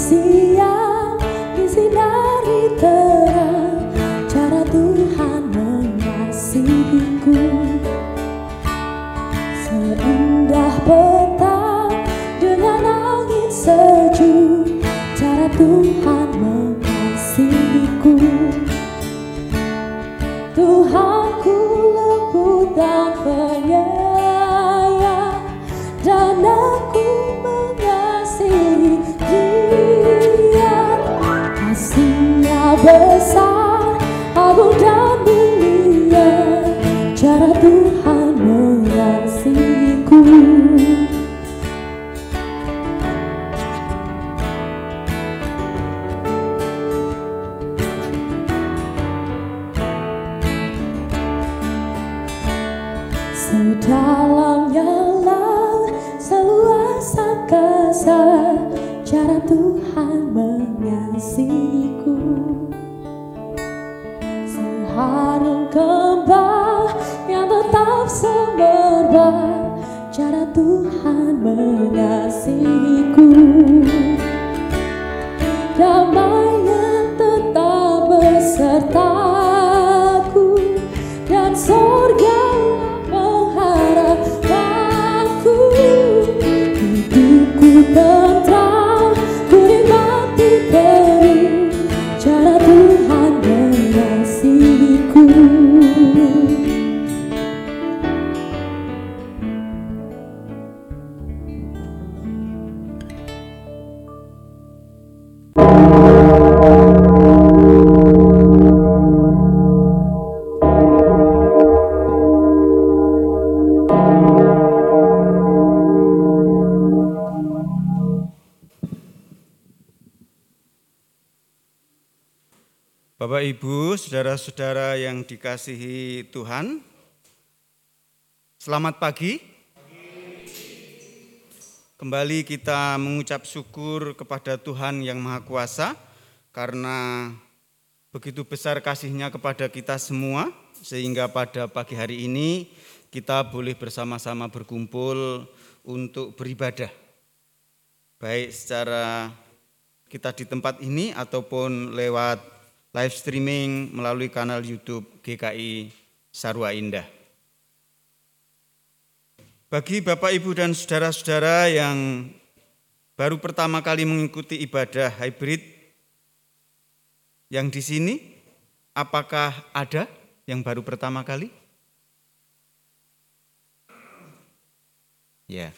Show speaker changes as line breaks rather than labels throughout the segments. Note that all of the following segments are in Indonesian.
así. Dikasihi Tuhan, selamat pagi. Kembali kita mengucap syukur kepada Tuhan yang Maha Kuasa karena begitu besar kasihnya kepada kita semua sehingga pada pagi hari ini kita boleh bersama-sama berkumpul untuk beribadah. Baik secara kita di tempat ini ataupun lewat live streaming melalui kanal YouTube GKI Sarwa Indah. Bagi Bapak, Ibu, dan saudara-saudara yang baru pertama kali mengikuti ibadah hybrid yang di sini, apakah ada yang baru pertama kali? Ya,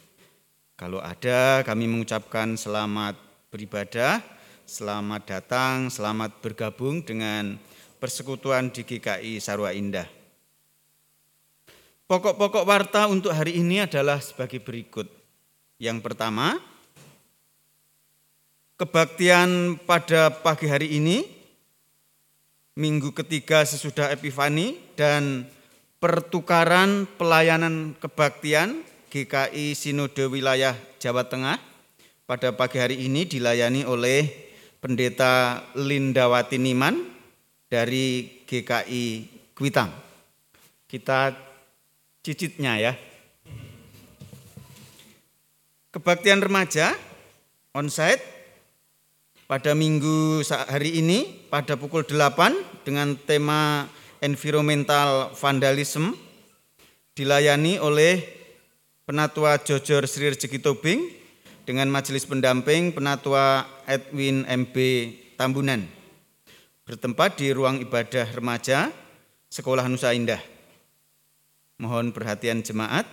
kalau ada kami mengucapkan selamat beribadah, selamat datang, selamat bergabung dengan persekutuan di GKI Sarwa Indah. Pokok-pokok warta untuk hari ini adalah sebagai berikut. Yang pertama, kebaktian pada pagi hari ini, minggu ketiga sesudah Epifani, dan pertukaran pelayanan kebaktian GKI Sinode Wilayah Jawa Tengah pada pagi hari ini dilayani oleh Pendeta Lindawati Niman dari GKI Kuitang. Kita cicitnya ya. Kebaktian remaja onsite pada minggu hari ini pada pukul 8 dengan tema environmental vandalism dilayani oleh Penatua Jojor Sri Rezeki Tobing dengan majelis pendamping Penatua Edwin MB Tambunan bertempat di ruang ibadah remaja Sekolah Nusa Indah. Mohon perhatian jemaat.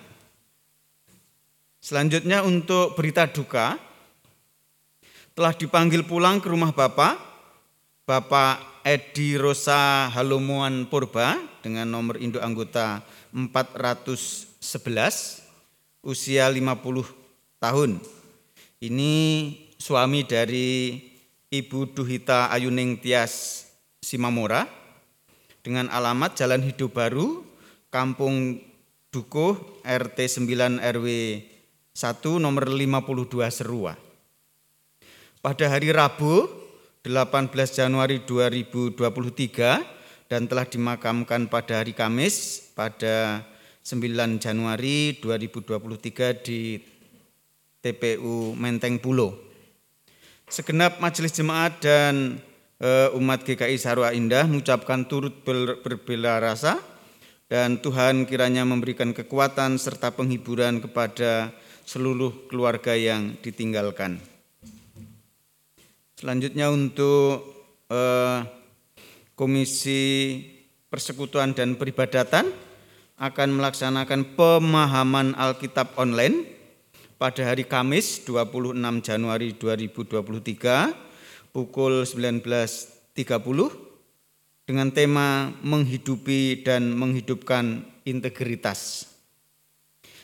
Selanjutnya untuk berita duka, telah dipanggil pulang ke rumah Bapak, Bapak Edi Rosa Halomuan Purba dengan nomor induk anggota 411, usia 50 tahun. Ini suami dari Ibu Duhita Ayuning Tias Simamora dengan alamat Jalan Hidup Baru, Kampung Dukuh, RT 9 RW 1 nomor 52 Serua. Pada hari Rabu 18 Januari 2023 dan telah dimakamkan pada hari Kamis pada 9 Januari 2023 di TPU Menteng Pulo. Segenap majelis jemaat dan eh, umat GKI Sarwa Indah mengucapkan turut berbela rasa dan Tuhan kiranya memberikan kekuatan serta penghiburan kepada seluruh keluarga yang ditinggalkan. Selanjutnya untuk eh, Komisi Persekutuan dan Peribadatan akan melaksanakan pemahaman Alkitab online pada hari Kamis 26 Januari 2023 pukul 19.30 dengan tema menghidupi dan menghidupkan integritas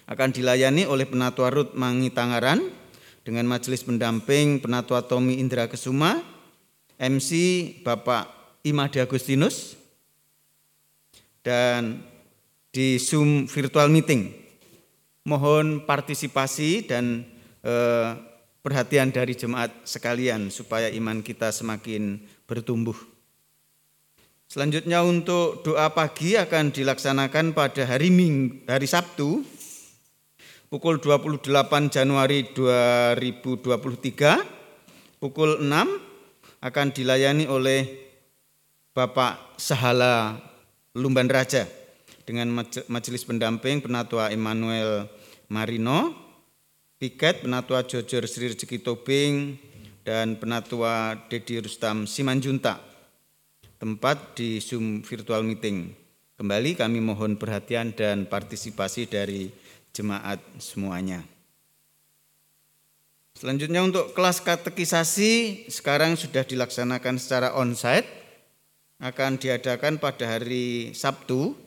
akan dilayani oleh Penatua Rut Mangi Tangaran dengan majelis pendamping Penatua Tommy Indra Kesuma, MC Bapak Imade Agustinus, dan di Zoom virtual meeting. Mohon partisipasi dan eh, perhatian dari jemaat sekalian supaya iman kita semakin bertumbuh. Selanjutnya untuk doa pagi akan dilaksanakan pada hari Minggu, hari Sabtu pukul 28 Januari 2023 pukul 6 akan dilayani oleh Bapak Sahala Lumban Raja dengan majelis pendamping Penatua Emmanuel Marino, Piket Penatua Jojor Sri Rezeki Tobing dan Penatua Dedi Rustam Simanjunta. Tempat di Zoom virtual meeting. Kembali kami mohon perhatian dan partisipasi dari jemaat semuanya. Selanjutnya untuk kelas katekisasi sekarang sudah dilaksanakan secara onsite akan diadakan pada hari Sabtu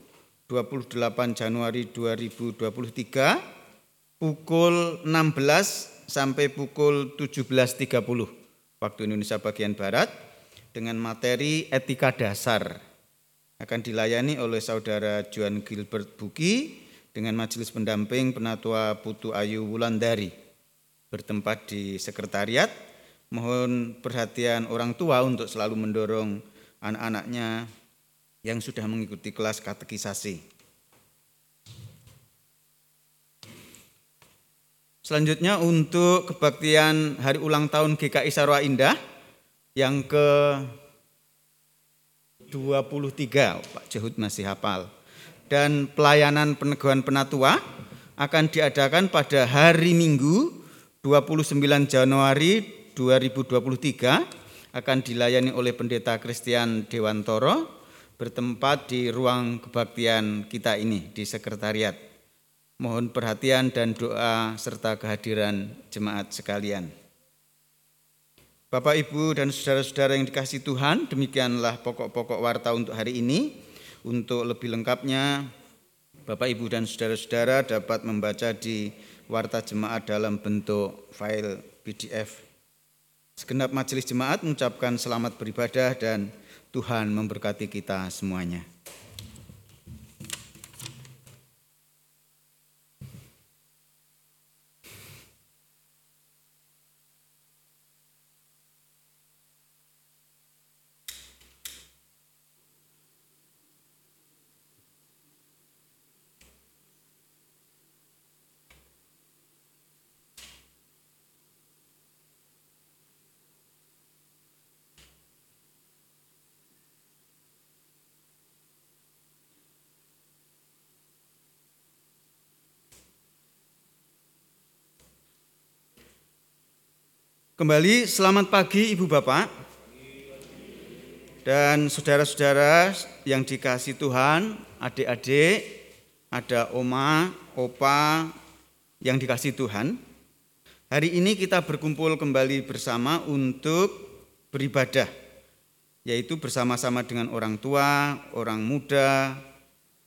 28 Januari 2023 pukul 16 sampai pukul 17.30 waktu Indonesia bagian Barat dengan materi etika dasar akan dilayani oleh saudara Juan Gilbert Buki dengan majelis pendamping Penatua Putu Ayu Wulandari bertempat di sekretariat. Mohon perhatian orang tua untuk selalu mendorong anak-anaknya yang sudah mengikuti kelas katekisasi. Selanjutnya untuk kebaktian hari ulang tahun GKI Sarwa Indah yang ke 23, Pak Jehud masih hafal dan pelayanan peneguhan penatua akan diadakan pada hari Minggu 29 Januari 2023 akan dilayani oleh Pendeta Christian Dewantoro bertempat di ruang kebaktian kita ini di sekretariat. Mohon perhatian dan doa serta kehadiran jemaat sekalian. Bapak, Ibu, dan saudara-saudara yang dikasih Tuhan, demikianlah pokok-pokok warta untuk hari ini. Untuk lebih lengkapnya, Bapak, Ibu, dan saudara-saudara dapat membaca di Warta Jemaat dalam bentuk file PDF. Segenap majelis jemaat mengucapkan selamat beribadah dan Tuhan memberkati kita semuanya. Kembali selamat pagi Ibu Bapak dan saudara-saudara yang dikasih Tuhan, adik-adik, ada oma, opa yang dikasih Tuhan. Hari ini kita berkumpul kembali bersama untuk beribadah, yaitu bersama-sama dengan orang tua, orang muda,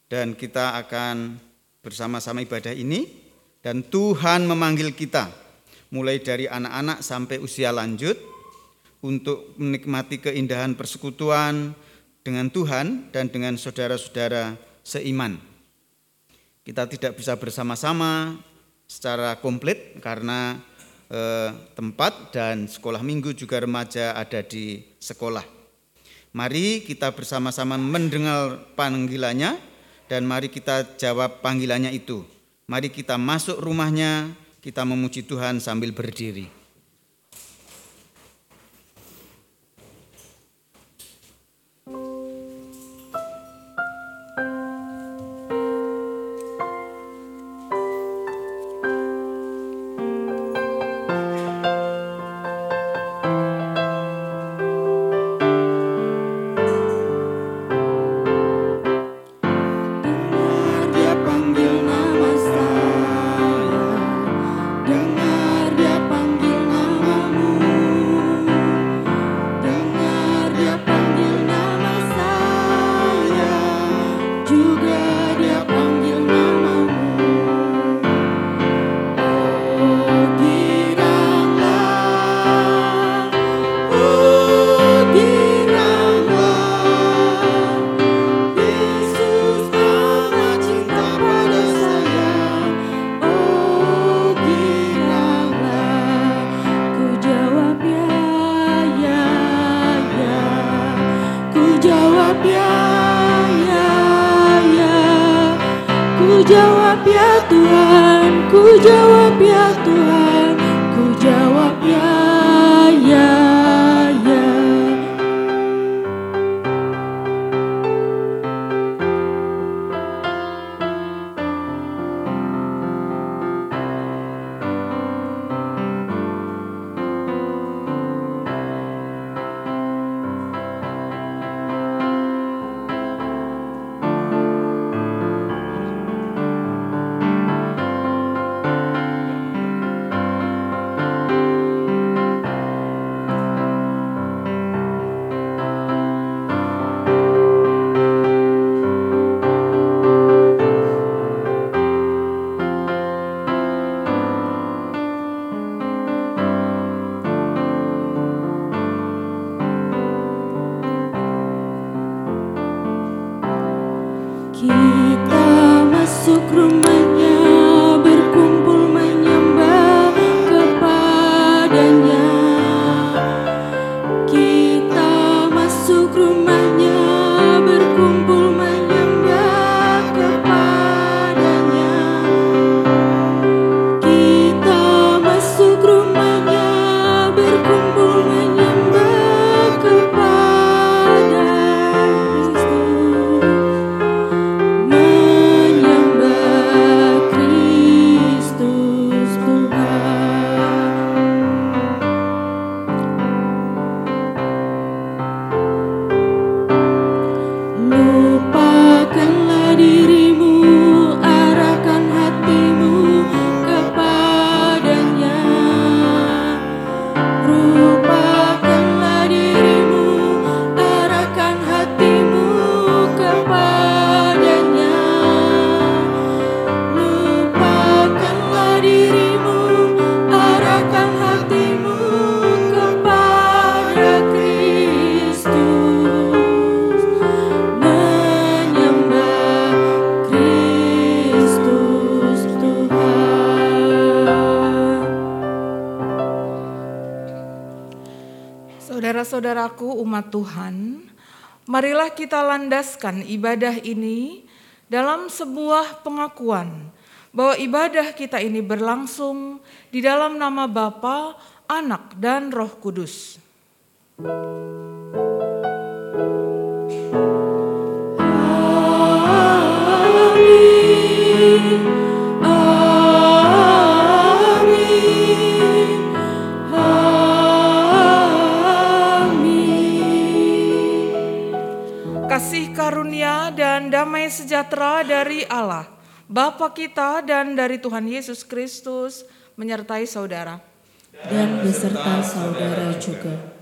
dan kita akan bersama-sama ibadah ini dan Tuhan memanggil kita mulai dari anak-anak sampai usia lanjut untuk menikmati keindahan persekutuan dengan Tuhan dan dengan saudara-saudara seiman. Kita tidak bisa bersama-sama secara komplit karena
eh, tempat dan sekolah minggu juga remaja ada di sekolah. Mari kita bersama-sama mendengar panggilannya dan mari kita jawab panggilannya itu. Mari kita masuk rumahnya, kita memuji Tuhan sambil berdiri.
saudaraku umat Tuhan, marilah kita landaskan ibadah ini dalam sebuah pengakuan bahwa ibadah kita ini berlangsung di dalam nama Bapa, Anak, dan Roh Kudus. Allah, Bapa kita dan dari Tuhan Yesus Kristus menyertai saudara.
Dan beserta saudara juga.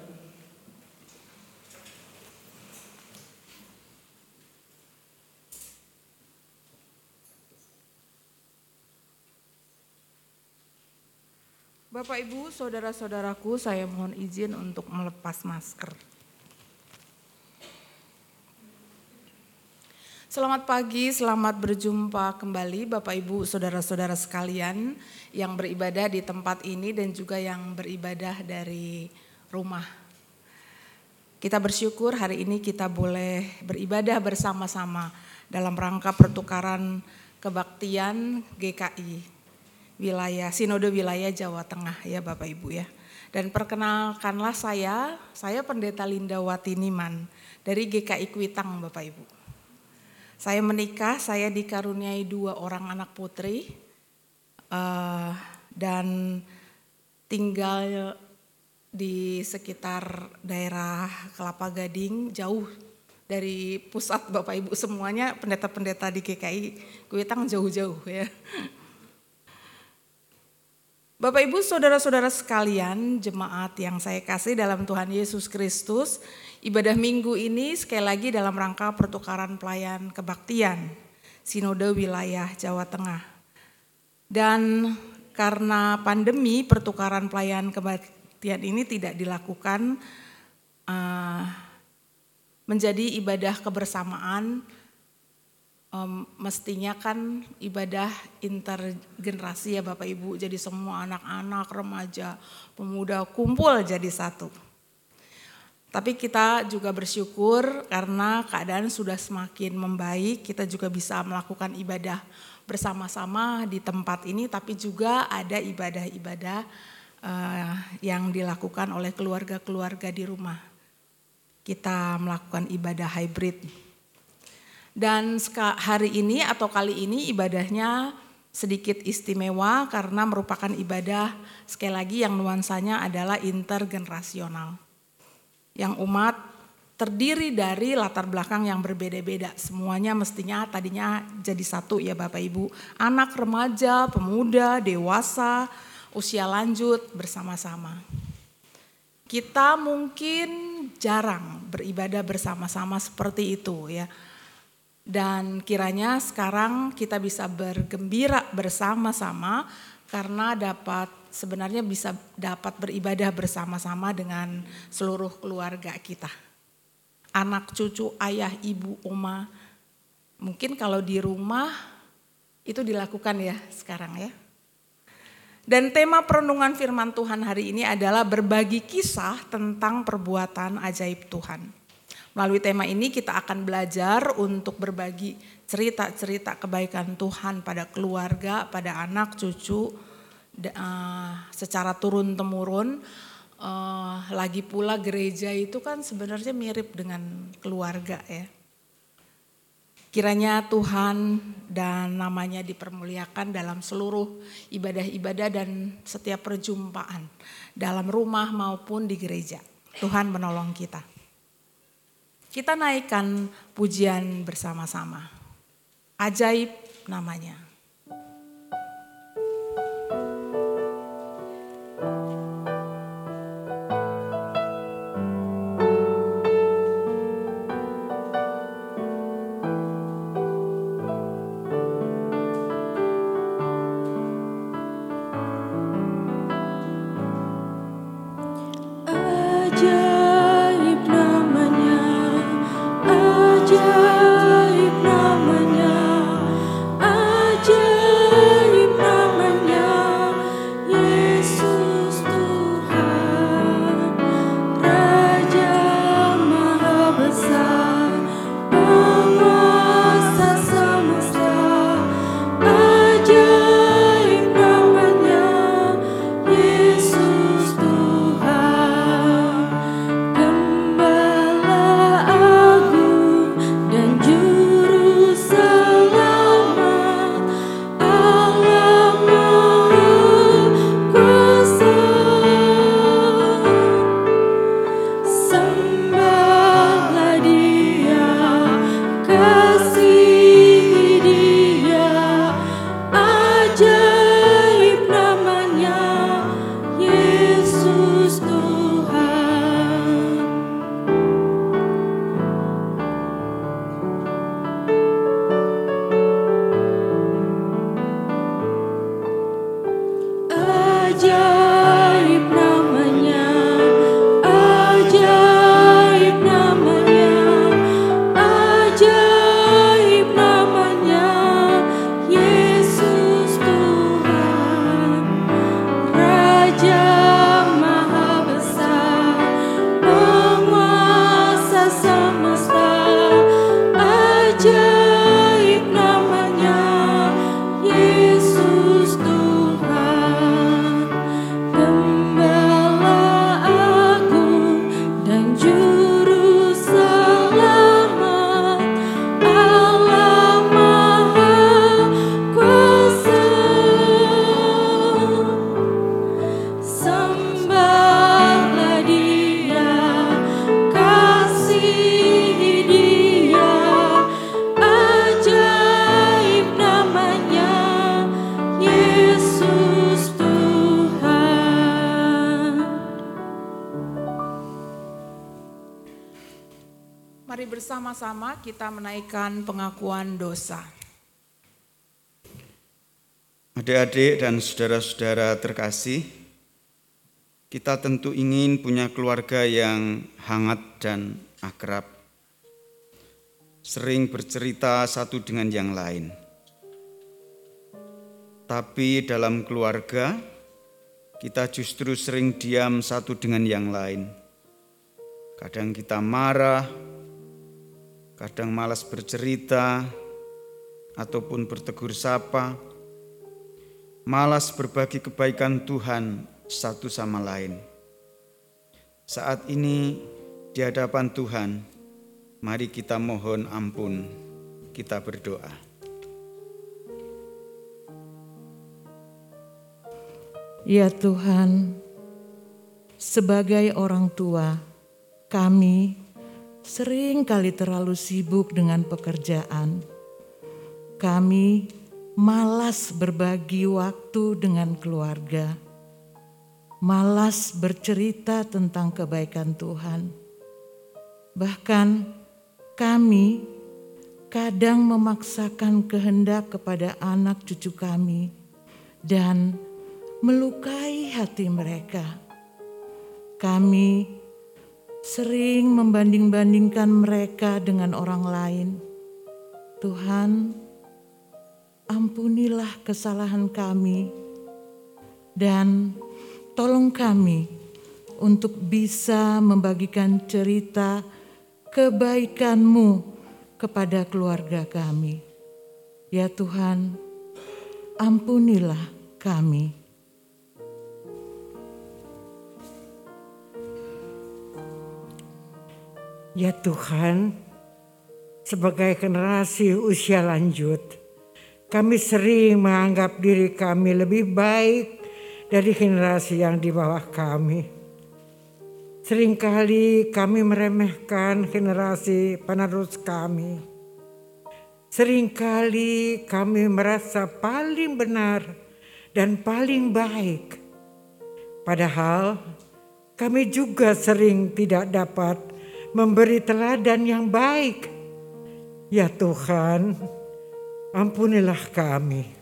Bapak Ibu, saudara-saudaraku, saya mohon izin untuk melepas masker. Selamat pagi, selamat berjumpa kembali Bapak Ibu Saudara-saudara sekalian yang beribadah di tempat ini dan juga yang beribadah dari rumah. Kita bersyukur hari ini kita boleh beribadah bersama-sama dalam rangka pertukaran kebaktian GKI wilayah Sinode wilayah Jawa Tengah ya Bapak Ibu ya. Dan perkenalkanlah saya, saya Pendeta Linda Watiniman dari GKI Kuitang Bapak Ibu. Saya menikah, saya dikaruniai dua orang anak putri uh, dan tinggal di sekitar daerah Kelapa Gading, jauh dari pusat Bapak Ibu semuanya pendeta-pendeta di GKI Kuitang jauh-jauh ya. Bapak Ibu saudara-saudara sekalian, jemaat yang saya kasih dalam Tuhan Yesus Kristus, Ibadah minggu ini sekali lagi dalam rangka pertukaran pelayan kebaktian Sinode Wilayah Jawa Tengah. Dan karena pandemi pertukaran pelayan kebaktian ini tidak dilakukan uh, menjadi ibadah kebersamaan um, mestinya kan ibadah intergenerasi ya Bapak Ibu jadi semua anak-anak remaja pemuda kumpul jadi satu tapi kita juga bersyukur karena keadaan sudah semakin membaik, kita juga bisa melakukan ibadah bersama-sama di tempat ini, tapi juga ada ibadah-ibadah uh, yang dilakukan oleh keluarga-keluarga di rumah. Kita melakukan ibadah hybrid. Dan hari ini atau kali ini ibadahnya sedikit istimewa karena merupakan ibadah sekali lagi yang nuansanya adalah intergenerasional yang umat terdiri dari latar belakang yang berbeda-beda. Semuanya mestinya tadinya jadi satu ya Bapak Ibu. Anak, remaja, pemuda, dewasa, usia lanjut bersama-sama. Kita mungkin jarang beribadah bersama-sama seperti itu ya. Dan kiranya sekarang kita bisa bergembira bersama-sama karena dapat sebenarnya bisa dapat beribadah bersama-sama dengan seluruh keluarga kita. Anak, cucu, ayah, ibu, oma. Mungkin kalau di rumah itu dilakukan ya sekarang ya. Dan tema perenungan firman Tuhan hari ini adalah berbagi kisah tentang perbuatan ajaib Tuhan. Melalui tema ini kita akan belajar untuk berbagi cerita-cerita kebaikan Tuhan pada keluarga, pada anak, cucu, uh, secara turun temurun. Uh, lagi pula gereja itu kan sebenarnya mirip dengan keluarga ya. Kiranya Tuhan dan namanya dipermuliakan dalam seluruh ibadah-ibadah dan setiap perjumpaan dalam rumah maupun di gereja. Tuhan menolong kita. Kita naikkan pujian bersama-sama. Ajaib namanya. Kita menaikkan pengakuan dosa.
Adik-adik dan saudara-saudara terkasih, kita tentu ingin punya keluarga yang hangat dan akrab, sering bercerita satu dengan yang lain. Tapi dalam keluarga, kita justru sering diam satu dengan yang lain. Kadang kita marah, kadang malas bercerita, ataupun bertegur sapa, malas berbagi kebaikan Tuhan satu sama lain. Saat ini di hadapan Tuhan, mari kita mohon ampun, kita berdoa.
Ya Tuhan, sebagai orang tua, kami sering kali terlalu sibuk dengan pekerjaan. Kami malas berbagi waktu dengan keluarga, malas bercerita tentang kebaikan Tuhan. Bahkan kami kadang memaksakan kehendak kepada anak cucu kami dan melukai hati mereka. Kami sering membanding-bandingkan mereka dengan orang lain. Tuhan, ampunilah kesalahan kami dan tolong kami untuk bisa membagikan cerita kebaikan-Mu kepada keluarga kami. Ya Tuhan, ampunilah kami.
Ya Tuhan, sebagai generasi usia lanjut, kami sering menganggap diri kami lebih baik dari generasi yang di bawah kami. Seringkali kami meremehkan generasi penerus kami. Seringkali kami merasa paling benar dan paling baik. Padahal kami juga sering tidak dapat memberi teladan yang baik. Ya Tuhan, ampunilah kami.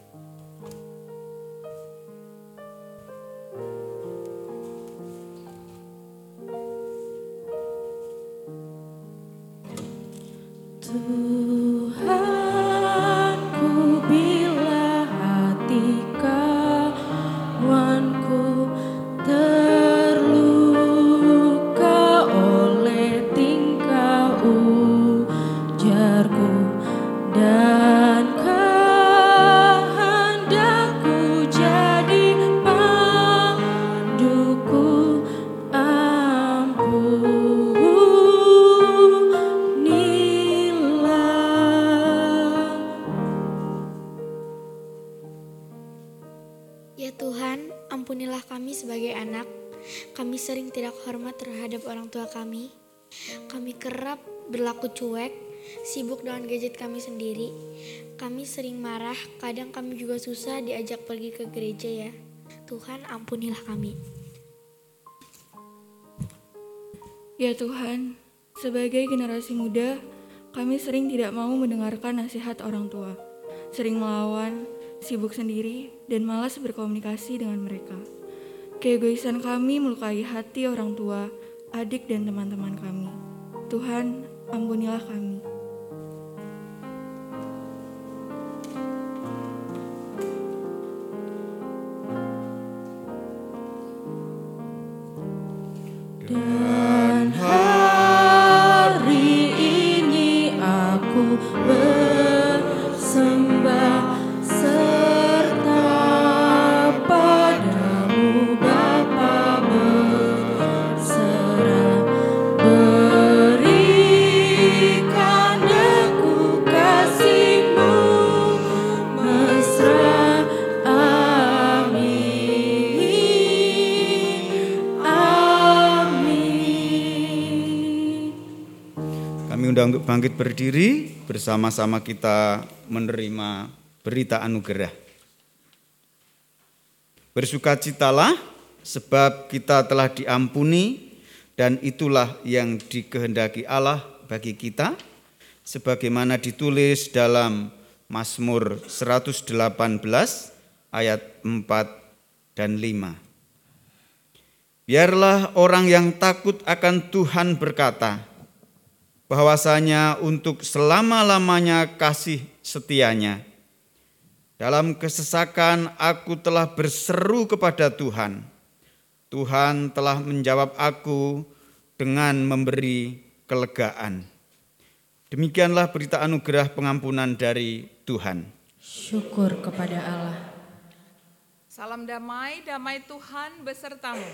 Sibuk dengan gadget kami sendiri. Kami sering marah, kadang kami juga susah diajak pergi ke gereja ya. Tuhan, ampunilah kami.
Ya Tuhan, sebagai generasi muda, kami sering tidak mau mendengarkan nasihat orang tua, sering melawan, sibuk sendiri, dan malas berkomunikasi dengan mereka. Keegoisan kami melukai hati orang tua, adik, dan teman-teman kami. Tuhan, ampunilah kami.
Bangkit berdiri bersama-sama kita menerima berita anugerah. Bersukacitalah sebab kita telah diampuni dan itulah yang dikehendaki Allah
bagi kita sebagaimana ditulis dalam Mazmur 118 ayat 4 dan 5. Biarlah orang yang takut akan Tuhan berkata, bahwasanya untuk selama-lamanya kasih setianya. Dalam kesesakan aku telah berseru kepada Tuhan. Tuhan telah menjawab aku dengan memberi kelegaan. Demikianlah berita anugerah pengampunan dari Tuhan.
Syukur kepada Allah.
Salam damai, damai Tuhan besertamu.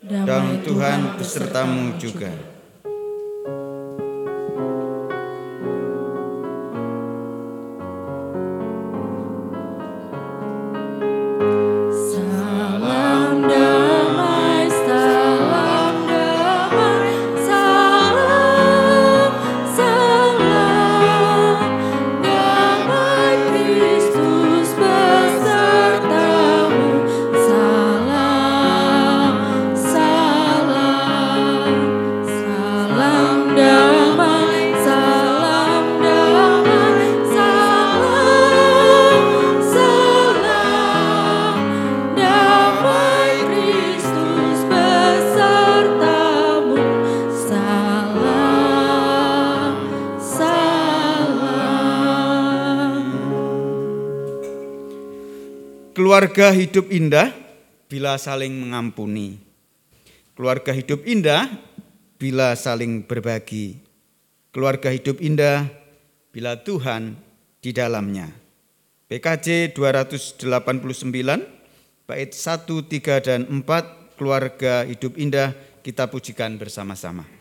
Dan Tuhan besertamu juga.
Salam
Keluarga hidup indah bila saling mengampuni. Keluarga hidup indah bila saling berbagi. Keluarga hidup indah bila Tuhan di dalamnya. PKJ 289 bait 1, 3 dan 4 keluarga hidup indah kita pujikan bersama-sama.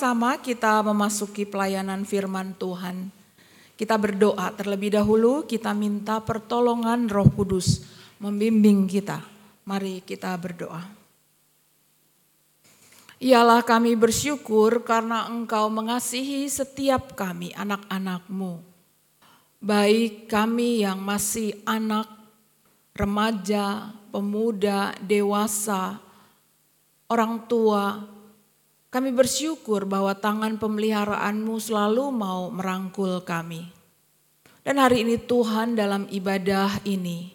Bersama-sama kita memasuki pelayanan firman Tuhan. Kita berdoa terlebih dahulu, kita minta pertolongan Roh Kudus membimbing kita. Mari kita berdoa. Ialah kami bersyukur karena Engkau mengasihi setiap kami, anak-anakmu. Baik kami yang masih anak, remaja, pemuda, dewasa, orang tua, kami bersyukur bahwa tangan pemeliharaanmu selalu mau merangkul kami. Dan hari ini Tuhan dalam ibadah ini,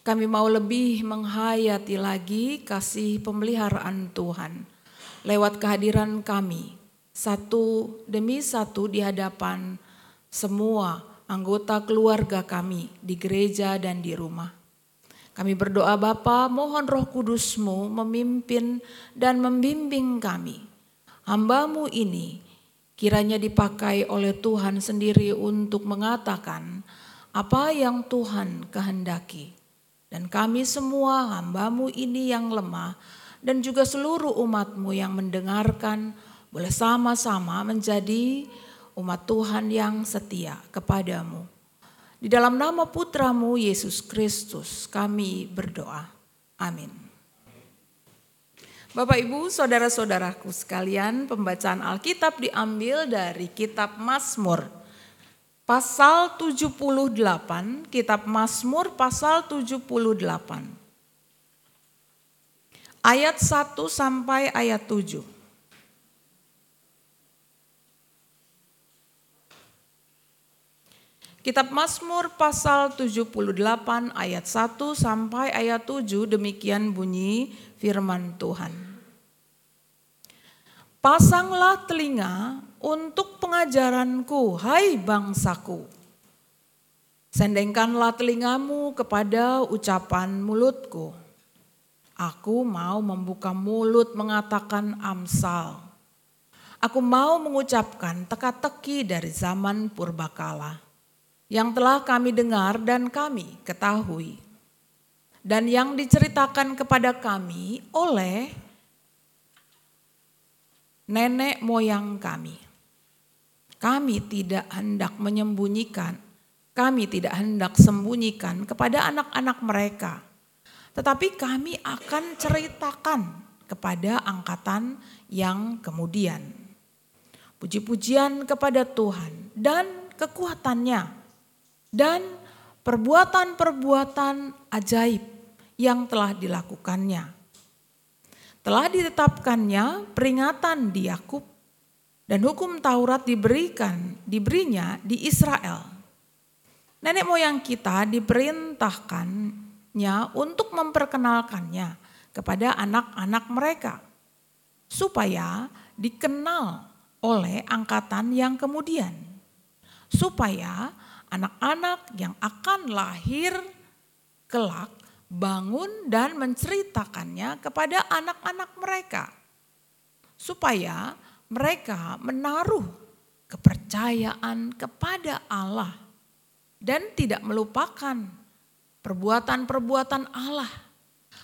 kami mau lebih menghayati lagi kasih pemeliharaan Tuhan lewat kehadiran kami satu demi satu di hadapan semua anggota keluarga kami di gereja dan di rumah. Kami berdoa Bapa, mohon roh kudusmu memimpin dan membimbing kami. Hambamu ini kiranya dipakai oleh Tuhan sendiri untuk mengatakan apa yang Tuhan kehendaki. Dan kami semua hambamu ini yang lemah dan juga seluruh umatmu yang mendengarkan boleh sama-sama menjadi umat Tuhan yang setia kepadamu. Di dalam nama putramu Yesus Kristus kami berdoa. Amin. Bapak Ibu, saudara-saudaraku sekalian, pembacaan Alkitab diambil dari kitab Mazmur. Pasal 78, kitab Mazmur pasal 78. Ayat 1 sampai ayat 7. Kitab Mazmur pasal 78 ayat 1 sampai ayat 7 demikian bunyi firman Tuhan. Pasanglah telinga untuk pengajaranku, hai bangsaku. Sendengkanlah telingamu kepada ucapan mulutku. Aku mau membuka mulut mengatakan amsal. Aku mau mengucapkan teka-teki dari zaman purbakala yang telah kami dengar dan kami ketahui, dan yang diceritakan kepada kami oleh nenek moyang kami. Kami tidak hendak menyembunyikan, kami tidak hendak sembunyikan kepada anak-anak mereka, tetapi kami akan ceritakan kepada angkatan yang kemudian. Puji-pujian kepada Tuhan dan kekuatannya dan perbuatan-perbuatan ajaib yang telah dilakukannya. Telah ditetapkannya peringatan di Yakub dan hukum Taurat diberikan diberinya di Israel. Nenek moyang kita diperintahkannya untuk memperkenalkannya kepada anak-anak mereka supaya dikenal oleh angkatan yang kemudian supaya anak-anak yang akan lahir kelak bangun dan menceritakannya kepada anak-anak mereka. Supaya mereka menaruh kepercayaan kepada Allah dan tidak melupakan perbuatan-perbuatan Allah,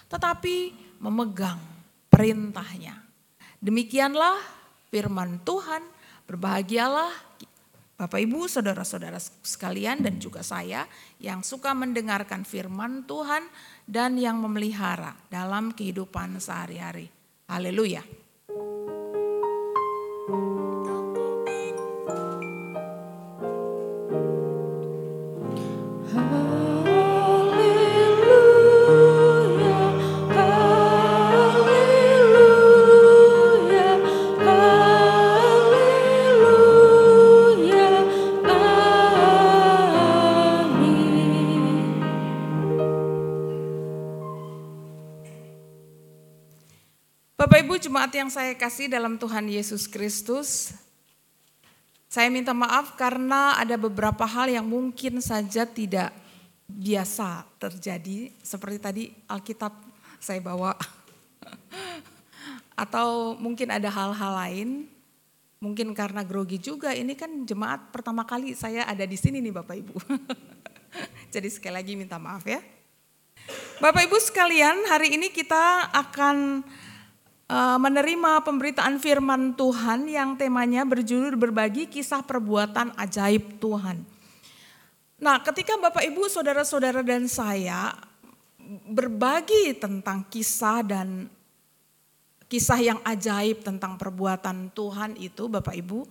tetapi memegang perintahnya. Demikianlah firman Tuhan, berbahagialah Bapak Ibu, saudara-saudara sekalian dan juga saya yang suka mendengarkan firman Tuhan dan yang memelihara dalam kehidupan sehari-hari. Haleluya. Jemaat yang saya kasih dalam Tuhan Yesus Kristus, saya minta maaf karena ada beberapa hal yang mungkin saja tidak biasa terjadi, seperti tadi Alkitab saya bawa. Atau mungkin ada hal-hal lain, mungkin karena grogi juga, ini kan jemaat pertama kali saya ada di sini nih Bapak Ibu. Jadi sekali lagi minta maaf ya. Bapak Ibu sekalian, hari ini kita akan menerima pemberitaan firman Tuhan yang temanya berjudul berbagi kisah perbuatan ajaib Tuhan. Nah, ketika Bapak Ibu, saudara-saudara dan saya berbagi tentang kisah dan kisah yang ajaib tentang perbuatan Tuhan itu Bapak Ibu,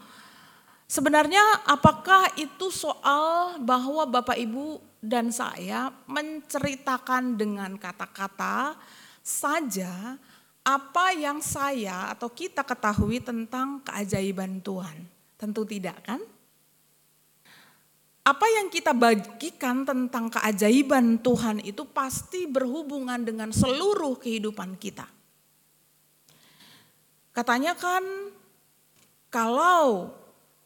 sebenarnya apakah itu soal bahwa Bapak Ibu dan saya menceritakan dengan kata-kata saja apa yang saya atau kita ketahui tentang keajaiban Tuhan? Tentu tidak kan? Apa yang kita bagikan tentang keajaiban Tuhan itu pasti berhubungan dengan seluruh kehidupan kita. Katanya kan kalau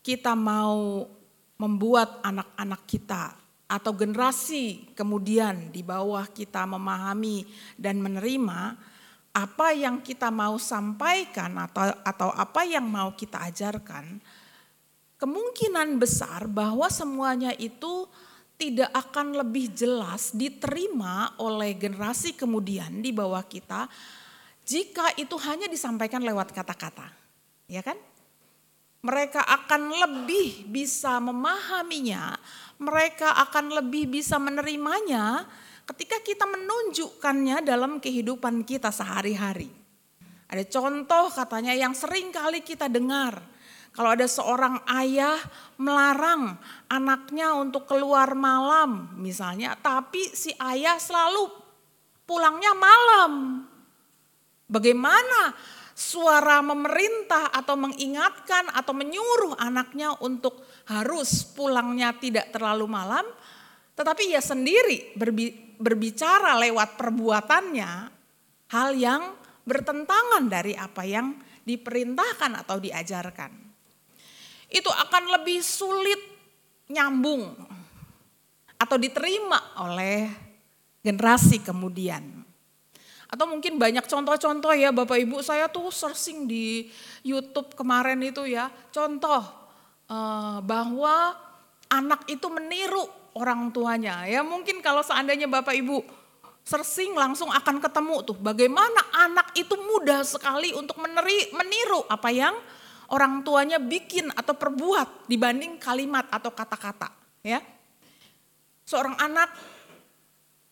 kita mau membuat anak-anak kita atau generasi kemudian di bawah kita memahami dan menerima apa yang kita mau sampaikan atau atau apa yang mau kita ajarkan, kemungkinan besar bahwa semuanya itu tidak akan lebih jelas diterima oleh generasi kemudian di bawah kita jika itu hanya disampaikan lewat kata-kata. Ya kan? Mereka akan lebih bisa memahaminya, mereka akan lebih bisa menerimanya ketika kita menunjukkannya dalam kehidupan kita sehari-hari. Ada contoh katanya yang sering kali kita dengar kalau ada seorang ayah melarang anaknya untuk keluar malam misalnya, tapi si ayah selalu pulangnya malam. Bagaimana suara memerintah atau mengingatkan atau menyuruh anaknya untuk harus pulangnya tidak terlalu malam, tetapi ia sendiri berbicara lewat perbuatannya hal yang bertentangan dari apa yang diperintahkan atau diajarkan itu akan lebih sulit nyambung atau diterima oleh generasi kemudian. Atau mungkin banyak contoh-contoh ya Bapak Ibu saya tuh searching di YouTube kemarin itu ya. Contoh eh, bahwa anak itu meniru orang tuanya. Ya mungkin kalau seandainya Bapak Ibu searching langsung akan ketemu tuh bagaimana anak itu mudah sekali untuk meneri, meniru apa yang orang tuanya bikin atau perbuat dibanding kalimat atau kata-kata, ya. Seorang anak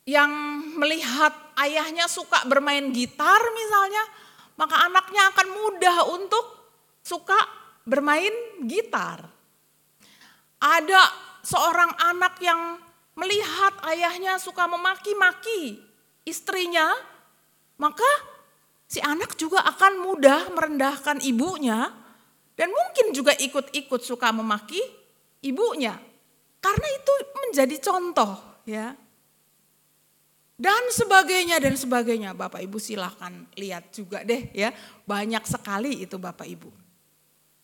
yang melihat ayahnya suka bermain gitar misalnya, maka anaknya akan mudah untuk suka bermain gitar. Ada seorang anak yang melihat ayahnya suka memaki-maki istrinya, maka si anak juga akan mudah merendahkan ibunya dan mungkin juga ikut-ikut suka memaki ibunya. Karena itu menjadi contoh ya. Dan sebagainya dan sebagainya. Bapak Ibu silahkan lihat juga deh ya. Banyak sekali itu Bapak Ibu.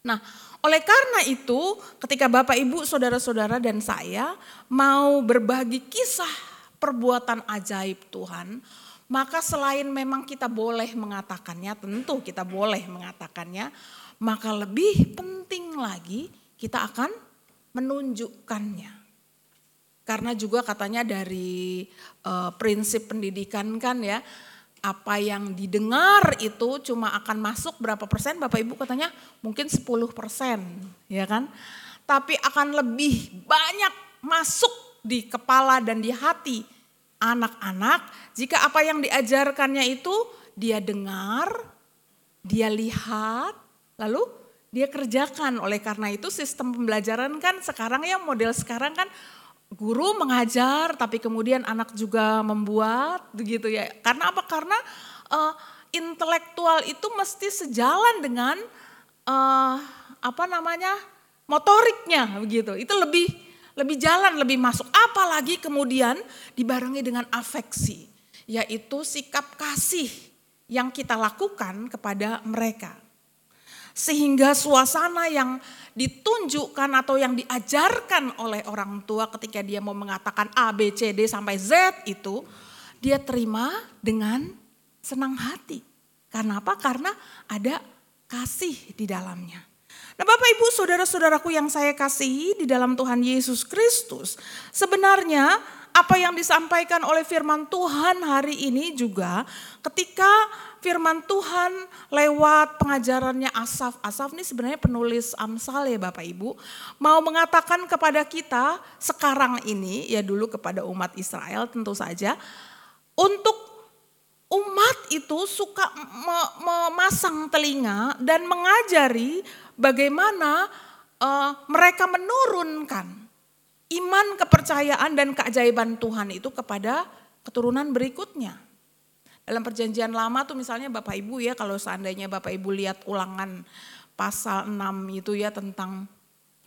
Nah oleh karena itu ketika Bapak Ibu saudara-saudara dan saya mau berbagi kisah perbuatan ajaib Tuhan. Maka selain memang kita boleh mengatakannya, tentu kita boleh mengatakannya maka lebih penting lagi kita akan menunjukkannya. Karena juga katanya dari uh, prinsip pendidikan kan ya, apa yang didengar itu cuma akan masuk berapa persen Bapak Ibu katanya mungkin 10 persen ya kan. Tapi akan lebih banyak masuk di kepala dan di hati anak-anak jika apa yang diajarkannya itu dia dengar, dia lihat, Lalu dia kerjakan. Oleh karena itu sistem pembelajaran kan sekarang ya model sekarang kan guru mengajar tapi kemudian anak juga membuat begitu ya. Karena apa? Karena uh, intelektual itu mesti sejalan dengan uh, apa namanya? motoriknya begitu. Itu lebih lebih jalan, lebih masuk. Apalagi kemudian dibarengi dengan afeksi, yaitu sikap kasih yang kita lakukan kepada mereka. Sehingga suasana yang ditunjukkan atau yang diajarkan oleh orang tua ketika dia mau mengatakan A, B, C, D sampai Z itu, dia terima dengan senang hati. Karena apa? Karena ada kasih di dalamnya. Nah Bapak Ibu saudara-saudaraku yang saya kasihi di dalam Tuhan Yesus Kristus. Sebenarnya apa yang disampaikan oleh firman Tuhan hari ini juga ketika firman Tuhan lewat pengajarannya Asaf. Asaf ini sebenarnya penulis Amsal ya Bapak Ibu. Mau mengatakan kepada kita sekarang ini ya dulu kepada umat Israel tentu saja. Untuk umat itu suka memasang telinga dan mengajari bagaimana uh, mereka menurunkan iman, kepercayaan, dan keajaiban Tuhan itu kepada keturunan berikutnya. Dalam perjanjian lama tuh misalnya Bapak Ibu ya kalau seandainya Bapak Ibu lihat ulangan pasal 6 itu ya tentang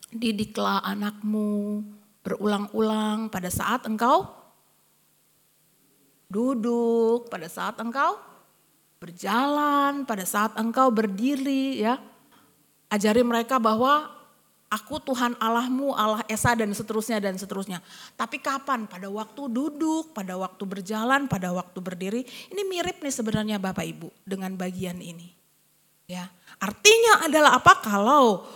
didiklah anakmu berulang-ulang pada saat engkau duduk, pada saat engkau berjalan, pada saat engkau berdiri ya. Ajari mereka bahwa Aku Tuhan Allahmu, Allah Esa dan seterusnya dan seterusnya. Tapi kapan? Pada waktu duduk, pada waktu berjalan, pada waktu berdiri. Ini mirip nih sebenarnya Bapak Ibu dengan bagian ini. Ya, artinya adalah apa? Kalau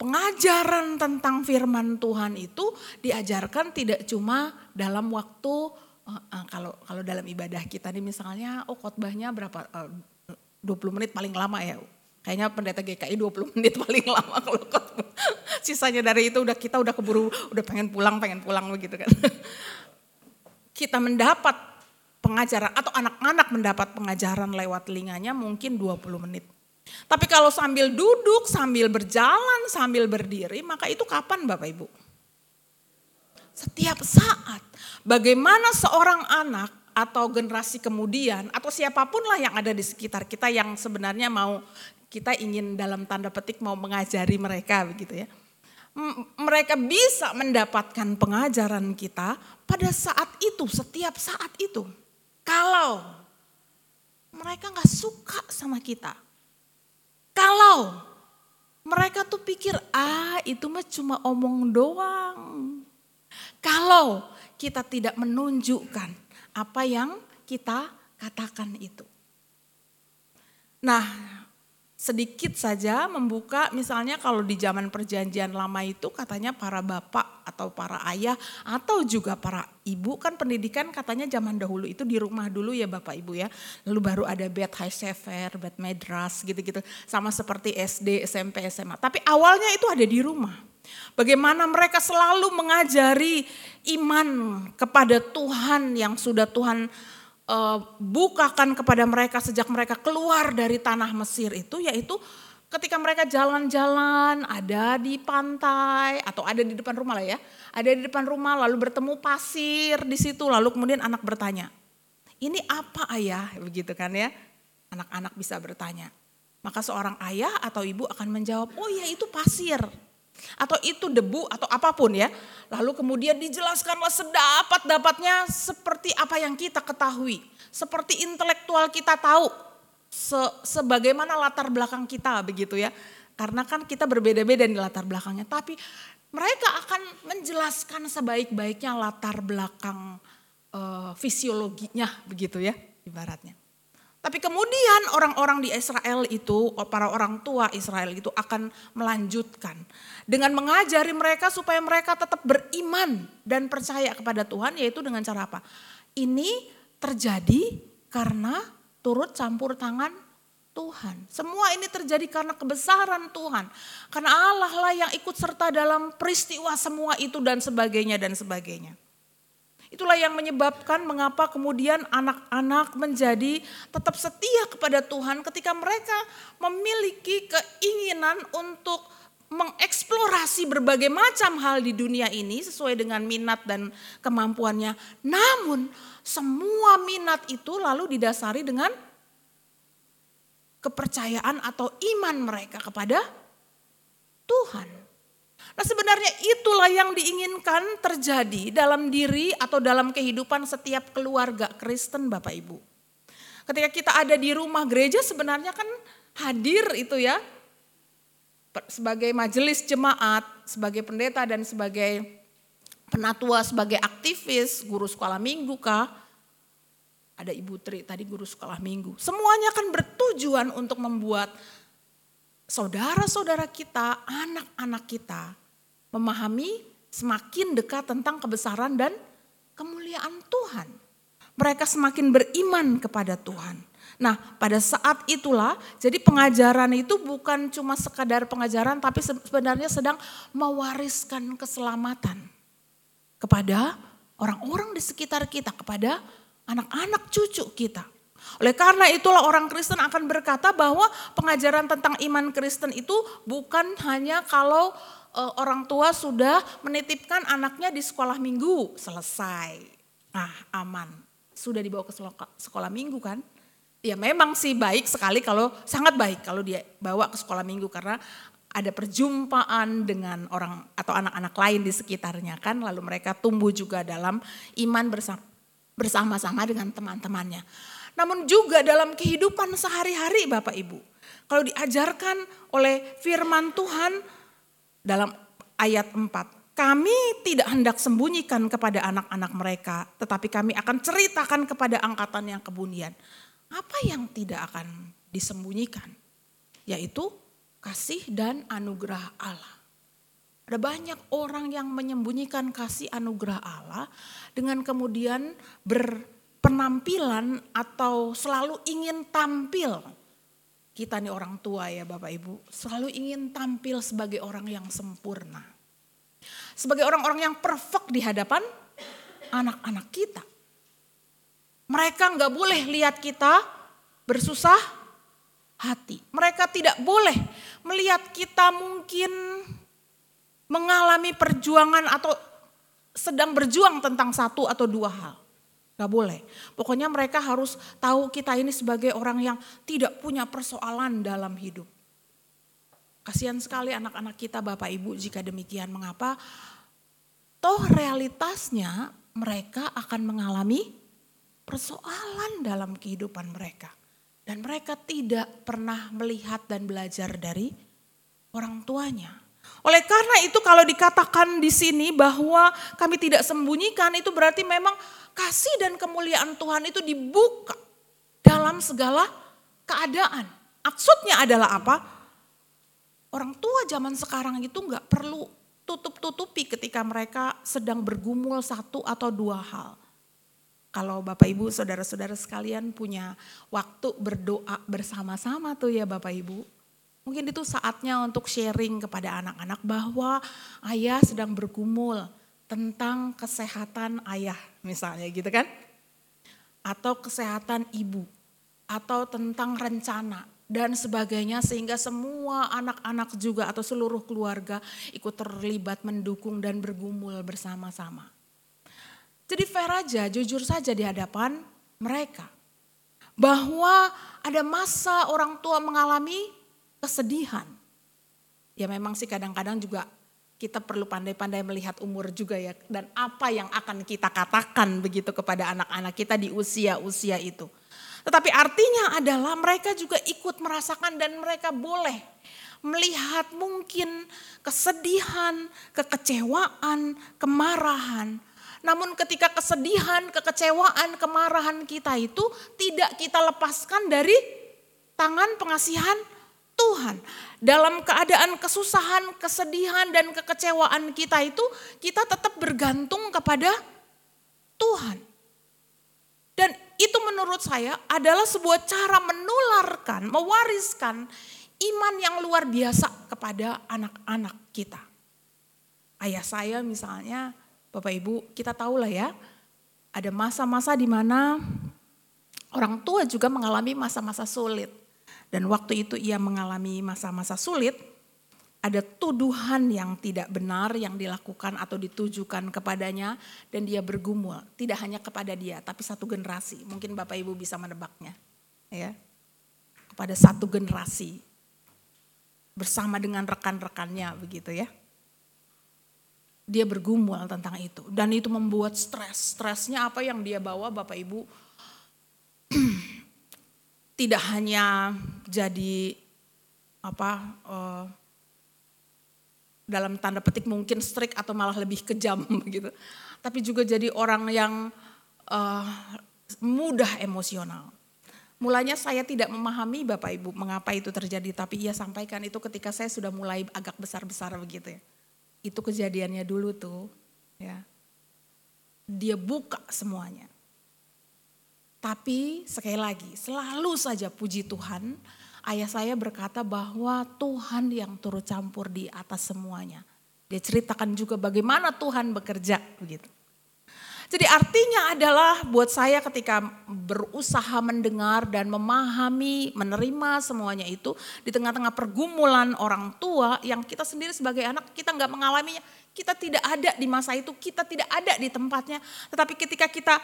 pengajaran tentang firman Tuhan itu diajarkan tidak cuma dalam waktu uh, uh, kalau kalau dalam ibadah kita nih misalnya oh khotbahnya berapa uh, 20 menit paling lama ya Kayaknya pendeta GKI 20 menit paling lama kalau sisanya dari itu udah kita udah keburu udah pengen pulang pengen pulang begitu kan. Kita mendapat pengajaran atau anak-anak mendapat pengajaran lewat telinganya mungkin 20 menit. Tapi kalau sambil duduk, sambil berjalan, sambil berdiri, maka itu kapan Bapak Ibu? Setiap saat. Bagaimana seorang anak atau generasi kemudian atau siapa pun lah yang ada di sekitar kita yang sebenarnya mau kita ingin dalam tanda petik mau mengajari mereka begitu ya. Mereka bisa mendapatkan pengajaran kita pada saat itu, setiap saat itu. Kalau mereka nggak suka sama kita. Kalau mereka tuh pikir, ah itu mah cuma omong doang. Kalau kita tidak menunjukkan apa yang kita katakan itu. Nah, sedikit saja membuka misalnya kalau di zaman perjanjian lama itu katanya para bapak atau para ayah atau juga para ibu kan pendidikan katanya zaman dahulu itu di rumah dulu ya bapak ibu ya. Lalu baru ada bed high sefer, bed medras gitu-gitu. Sama seperti SD, SMP, SMA tapi awalnya itu ada di rumah. Bagaimana mereka selalu mengajari iman kepada Tuhan yang sudah Tuhan uh, bukakan kepada mereka sejak mereka keluar dari tanah Mesir itu yaitu ketika mereka jalan-jalan ada di pantai atau ada di depan rumah lah ya, ada di depan rumah lalu bertemu pasir di situ lalu kemudian anak bertanya, "Ini apa ayah?" begitu kan ya. Anak-anak bisa bertanya. Maka seorang ayah atau ibu akan menjawab, "Oh ya itu pasir." Atau itu debu atau apa pun ya. Lalu kemudian dijelaskanlah sedapat-dapatnya seperti apa yang kita ketahui, seperti intelektual kita tahu, se sebagaimana latar belakang kita begitu ya. Karena kan kita berbeda-beda di latar belakangnya, tapi mereka akan menjelaskan sebaik-baiknya latar belakang uh, fisiologinya begitu ya ibaratnya. Tapi kemudian orang-orang di Israel itu, para orang tua Israel itu akan melanjutkan dengan mengajari mereka supaya mereka tetap beriman dan percaya kepada Tuhan yaitu dengan cara apa? Ini terjadi karena turut campur tangan Tuhan. Semua ini terjadi karena kebesaran Tuhan. Karena Allah lah yang ikut serta dalam peristiwa semua itu dan sebagainya dan sebagainya. Itulah yang menyebabkan mengapa kemudian anak-anak menjadi tetap setia kepada Tuhan ketika mereka memiliki keinginan untuk mengeksplorasi berbagai macam hal di dunia ini sesuai dengan minat dan kemampuannya. Namun semua minat itu lalu didasari dengan kepercayaan atau iman mereka kepada Tuhan. Nah sebenarnya itulah yang diinginkan terjadi dalam diri atau dalam kehidupan setiap keluarga Kristen Bapak Ibu. Ketika kita ada di rumah gereja sebenarnya kan hadir itu ya sebagai majelis jemaat, sebagai pendeta dan sebagai penatua, sebagai aktivis, guru sekolah minggu kah? Ada Ibu Tri tadi guru sekolah minggu. Semuanya kan bertujuan untuk membuat saudara-saudara kita, anak-anak kita memahami semakin dekat tentang kebesaran dan kemuliaan Tuhan. Mereka semakin beriman kepada Tuhan. Nah, pada saat itulah, jadi pengajaran itu bukan cuma sekadar pengajaran, tapi sebenarnya sedang mewariskan keselamatan kepada orang-orang di sekitar kita, kepada anak-anak cucu kita. Oleh karena itulah orang Kristen akan berkata bahwa pengajaran tentang iman Kristen itu bukan hanya kalau orang tua sudah menitipkan anaknya di sekolah minggu, selesai. Nah, aman. Sudah dibawa ke sekolah, sekolah minggu kan? ya memang sih baik sekali kalau sangat baik kalau dia bawa ke sekolah minggu karena ada perjumpaan dengan orang atau anak-anak lain di sekitarnya kan lalu mereka tumbuh juga dalam iman bersama-sama dengan teman-temannya. Namun juga dalam kehidupan sehari-hari Bapak Ibu. Kalau diajarkan oleh firman Tuhan dalam ayat 4. Kami tidak hendak sembunyikan kepada anak-anak mereka. Tetapi kami akan ceritakan kepada angkatan yang kemudian apa yang tidak akan disembunyikan? Yaitu kasih dan anugerah Allah. Ada banyak orang yang menyembunyikan kasih anugerah Allah dengan kemudian berpenampilan atau selalu ingin tampil. Kita nih orang tua ya Bapak Ibu, selalu ingin tampil sebagai orang yang sempurna. Sebagai orang-orang yang perfect di hadapan anak-anak kita. Mereka nggak boleh lihat kita bersusah hati. Mereka tidak boleh melihat kita mungkin mengalami perjuangan atau sedang berjuang tentang satu atau dua hal. Gak boleh. Pokoknya mereka harus tahu kita ini sebagai orang yang tidak punya persoalan dalam hidup. Kasihan sekali anak-anak kita Bapak Ibu jika demikian. Mengapa? Toh realitasnya mereka akan mengalami persoalan dalam kehidupan mereka. Dan mereka tidak pernah melihat dan belajar dari orang tuanya. Oleh karena itu kalau dikatakan di sini bahwa kami tidak sembunyikan itu berarti memang kasih dan kemuliaan Tuhan itu dibuka dalam segala keadaan. Maksudnya adalah apa? Orang tua zaman sekarang itu nggak perlu tutup-tutupi ketika mereka sedang bergumul satu atau dua hal. Kalau Bapak Ibu, saudara-saudara sekalian punya waktu berdoa bersama-sama tuh ya Bapak Ibu. Mungkin itu saatnya untuk sharing kepada anak-anak bahwa ayah sedang bergumul tentang kesehatan ayah misalnya gitu kan. Atau kesehatan ibu. Atau tentang rencana dan sebagainya sehingga semua anak-anak juga atau seluruh keluarga ikut terlibat mendukung dan bergumul bersama-sama. Jadi fair aja, jujur saja di hadapan mereka. Bahwa ada masa orang tua mengalami kesedihan. Ya memang sih kadang-kadang juga kita perlu pandai-pandai melihat umur juga ya. Dan apa yang akan kita katakan begitu kepada anak-anak kita di usia-usia itu. Tetapi artinya adalah mereka juga ikut merasakan dan mereka boleh melihat mungkin kesedihan, kekecewaan, kemarahan, namun ketika kesedihan, kekecewaan, kemarahan kita itu tidak kita lepaskan dari tangan pengasihan Tuhan. Dalam keadaan kesusahan, kesedihan, dan kekecewaan kita itu kita tetap bergantung kepada Tuhan. Dan itu menurut saya adalah sebuah cara menularkan, mewariskan iman yang luar biasa kepada anak-anak kita. Ayah saya misalnya Bapak Ibu, kita tahu lah ya, ada masa-masa di mana orang tua juga mengalami masa-masa sulit. Dan waktu itu ia mengalami masa-masa sulit, ada tuduhan yang tidak benar yang dilakukan atau ditujukan kepadanya dan dia bergumul. Tidak hanya kepada dia, tapi satu generasi. Mungkin Bapak Ibu bisa menebaknya. ya Kepada satu generasi. Bersama dengan rekan-rekannya begitu ya dia bergumul tentang itu dan itu membuat stres. Stresnya apa yang dia bawa Bapak Ibu tidak hanya jadi apa uh, dalam tanda petik mungkin strict atau malah lebih kejam gitu. Tapi juga jadi orang yang uh, mudah emosional. Mulanya saya tidak memahami Bapak Ibu mengapa itu terjadi, tapi ia sampaikan itu ketika saya sudah mulai agak besar-besar begitu ya. Itu kejadiannya dulu tuh, ya. dia buka semuanya. Tapi sekali lagi, selalu saja puji Tuhan, ayah saya berkata bahwa Tuhan yang turut campur di atas semuanya. Dia ceritakan juga bagaimana Tuhan bekerja begitu. Jadi artinya adalah buat saya ketika berusaha mendengar dan memahami, menerima semuanya itu di tengah-tengah pergumulan orang tua yang kita sendiri sebagai anak kita nggak mengalaminya, kita tidak ada di masa itu, kita tidak ada di tempatnya. Tetapi ketika kita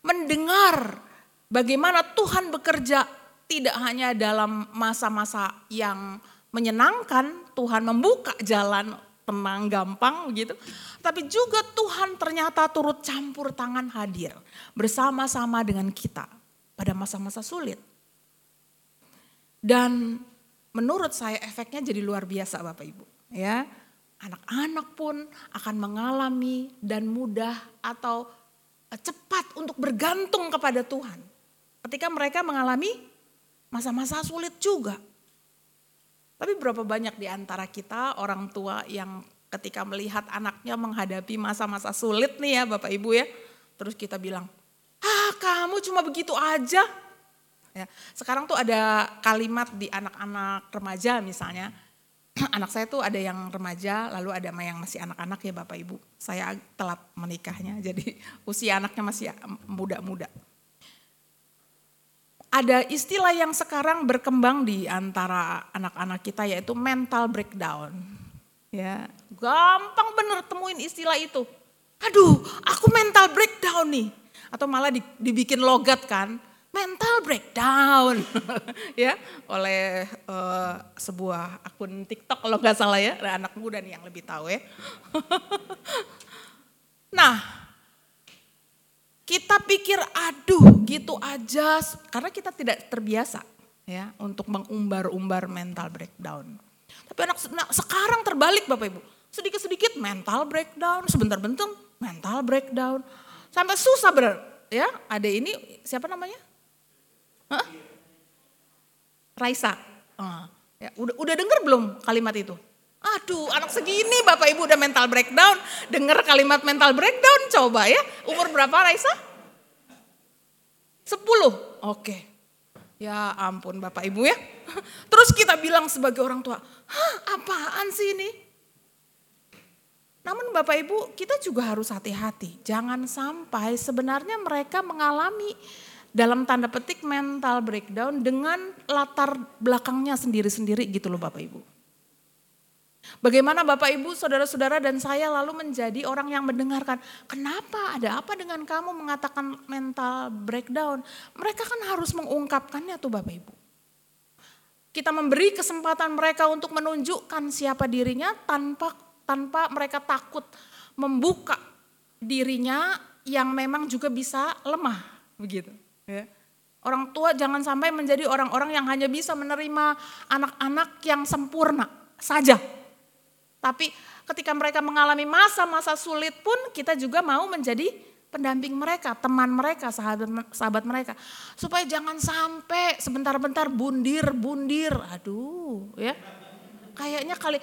mendengar bagaimana Tuhan bekerja tidak hanya dalam masa-masa yang menyenangkan, Tuhan membuka jalan tenang, gampang begitu. Tapi juga Tuhan ternyata turut campur tangan hadir bersama-sama dengan kita pada masa-masa sulit. Dan menurut saya efeknya jadi luar biasa Bapak Ibu. Ya, anak-anak pun akan mengalami dan mudah atau cepat untuk bergantung kepada Tuhan. Ketika mereka mengalami masa-masa sulit juga. Tapi berapa banyak di antara kita orang tua yang ketika melihat anaknya menghadapi masa-masa sulit nih ya Bapak Ibu ya. Terus kita bilang, ah kamu cuma begitu aja. Ya, sekarang tuh ada kalimat di anak-anak remaja misalnya. Anak saya tuh ada yang remaja, lalu ada yang masih anak-anak ya Bapak Ibu. Saya telat menikahnya, jadi usia anaknya masih muda-muda ada istilah yang sekarang berkembang di antara anak-anak kita yaitu mental breakdown. Ya, gampang bener temuin istilah itu. Aduh, aku mental breakdown nih. Atau malah dibikin logat kan, mental breakdown ya oleh uh, sebuah akun TikTok kalau nggak salah ya, ada anak muda nih yang lebih tahu ya. nah, kita pikir aduh gitu aja karena kita tidak terbiasa ya untuk mengumbar-umbar mental breakdown. Tapi anak nah, sekarang terbalik Bapak Ibu. Sedikit-sedikit mental breakdown, sebentar-bentar mental breakdown. Sampai susah bener ya. Ada ini siapa namanya? Hah? Raisa. Uh, ya, udah udah dengar belum kalimat itu? Aduh, anak segini Bapak Ibu udah mental breakdown. Dengar kalimat mental breakdown coba ya. Umur berapa Raisa? Sepuluh. Oke. Ya ampun Bapak Ibu ya. Terus kita bilang sebagai orang tua, Hah, apaan sih ini? Namun Bapak Ibu kita juga harus hati-hati. Jangan sampai sebenarnya mereka mengalami dalam tanda petik mental breakdown dengan latar belakangnya sendiri-sendiri gitu loh Bapak Ibu. Bagaimana Bapak Ibu, saudara-saudara dan saya lalu menjadi orang yang mendengarkan. Kenapa ada apa dengan kamu mengatakan mental breakdown? Mereka kan harus mengungkapkannya tuh Bapak Ibu. Kita memberi kesempatan mereka untuk menunjukkan siapa dirinya tanpa tanpa mereka takut membuka dirinya yang memang juga bisa lemah begitu. Ya. Orang tua jangan sampai menjadi orang-orang yang hanya bisa menerima anak-anak yang sempurna saja tapi ketika mereka mengalami masa-masa sulit pun kita juga mau menjadi pendamping mereka, teman mereka, sahabat sahabat mereka. Supaya jangan sampai sebentar-bentar bundir-bundir. Aduh, ya. Kayaknya kali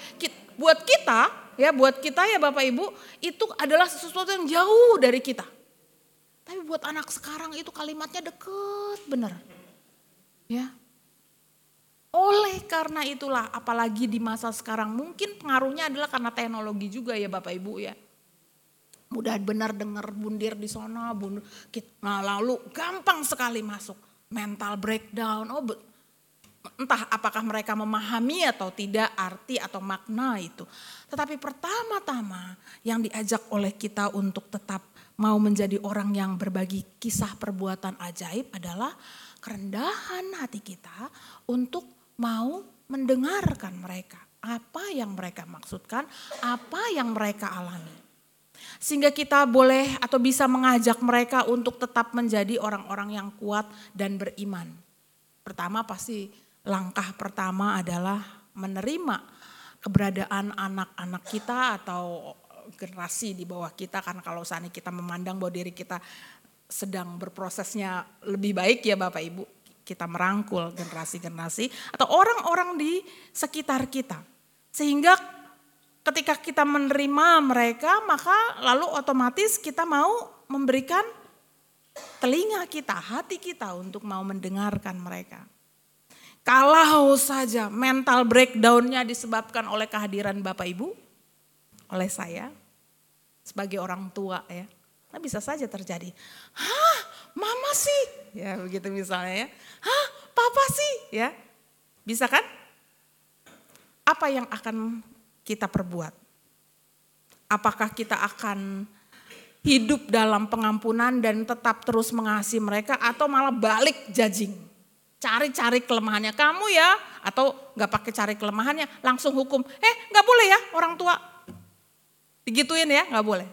buat kita, ya buat kita ya Bapak Ibu, itu adalah sesuatu yang jauh dari kita. Tapi buat anak sekarang itu kalimatnya deket bener. Ya, oleh karena itulah apalagi di masa sekarang mungkin pengaruhnya adalah karena teknologi juga ya Bapak Ibu ya. Mudah benar dengar bundir di sana, bundir, nah lalu gampang sekali masuk mental breakdown. Oh, entah apakah mereka memahami atau tidak arti atau makna itu. Tetapi pertama-tama yang diajak oleh kita untuk tetap mau menjadi orang yang berbagi kisah perbuatan ajaib adalah kerendahan hati kita untuk mau mendengarkan mereka. Apa yang mereka maksudkan, apa yang mereka alami. Sehingga kita boleh atau bisa mengajak mereka untuk tetap menjadi orang-orang yang kuat dan beriman. Pertama pasti langkah pertama adalah menerima keberadaan anak-anak kita atau generasi di bawah kita karena kalau saat kita memandang bahwa diri kita sedang berprosesnya lebih baik ya Bapak Ibu kita merangkul generasi-generasi atau orang-orang di sekitar kita. Sehingga ketika kita menerima mereka maka lalu otomatis kita mau memberikan telinga kita, hati kita untuk mau mendengarkan mereka. Kalau saja mental breakdownnya disebabkan oleh kehadiran Bapak Ibu, oleh saya sebagai orang tua ya, nah bisa saja terjadi. Hah, mama sih, ya begitu misalnya ya. Hah, papa sih, ya. Bisa kan? Apa yang akan kita perbuat? Apakah kita akan hidup dalam pengampunan dan tetap terus mengasihi mereka atau malah balik judging? Cari-cari kelemahannya kamu ya atau nggak pakai cari kelemahannya langsung hukum. Eh nggak boleh ya orang tua digituin ya nggak boleh.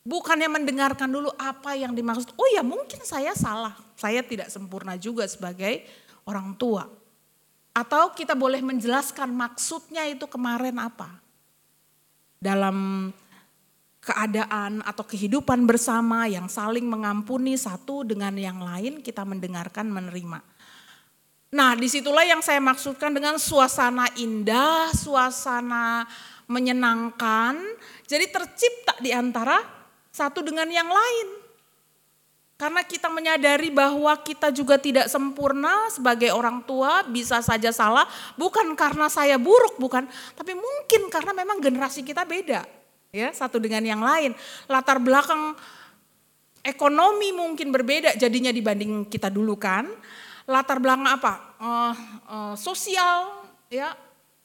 Bukannya mendengarkan dulu apa yang dimaksud. Oh ya mungkin saya salah. Saya tidak sempurna juga sebagai orang tua. Atau kita boleh menjelaskan maksudnya itu kemarin apa. Dalam keadaan atau kehidupan bersama yang saling mengampuni satu dengan yang lain kita mendengarkan menerima. Nah di situlah yang saya maksudkan dengan suasana indah, suasana menyenangkan. Jadi tercipta di antara satu dengan yang lain. Karena kita menyadari bahwa kita juga tidak sempurna sebagai orang tua, bisa saja salah, bukan karena saya buruk, bukan, tapi mungkin karena memang generasi kita beda ya satu dengan yang lain. Latar belakang ekonomi mungkin berbeda jadinya dibanding kita dulu kan. Latar belakang apa? Uh, uh, sosial ya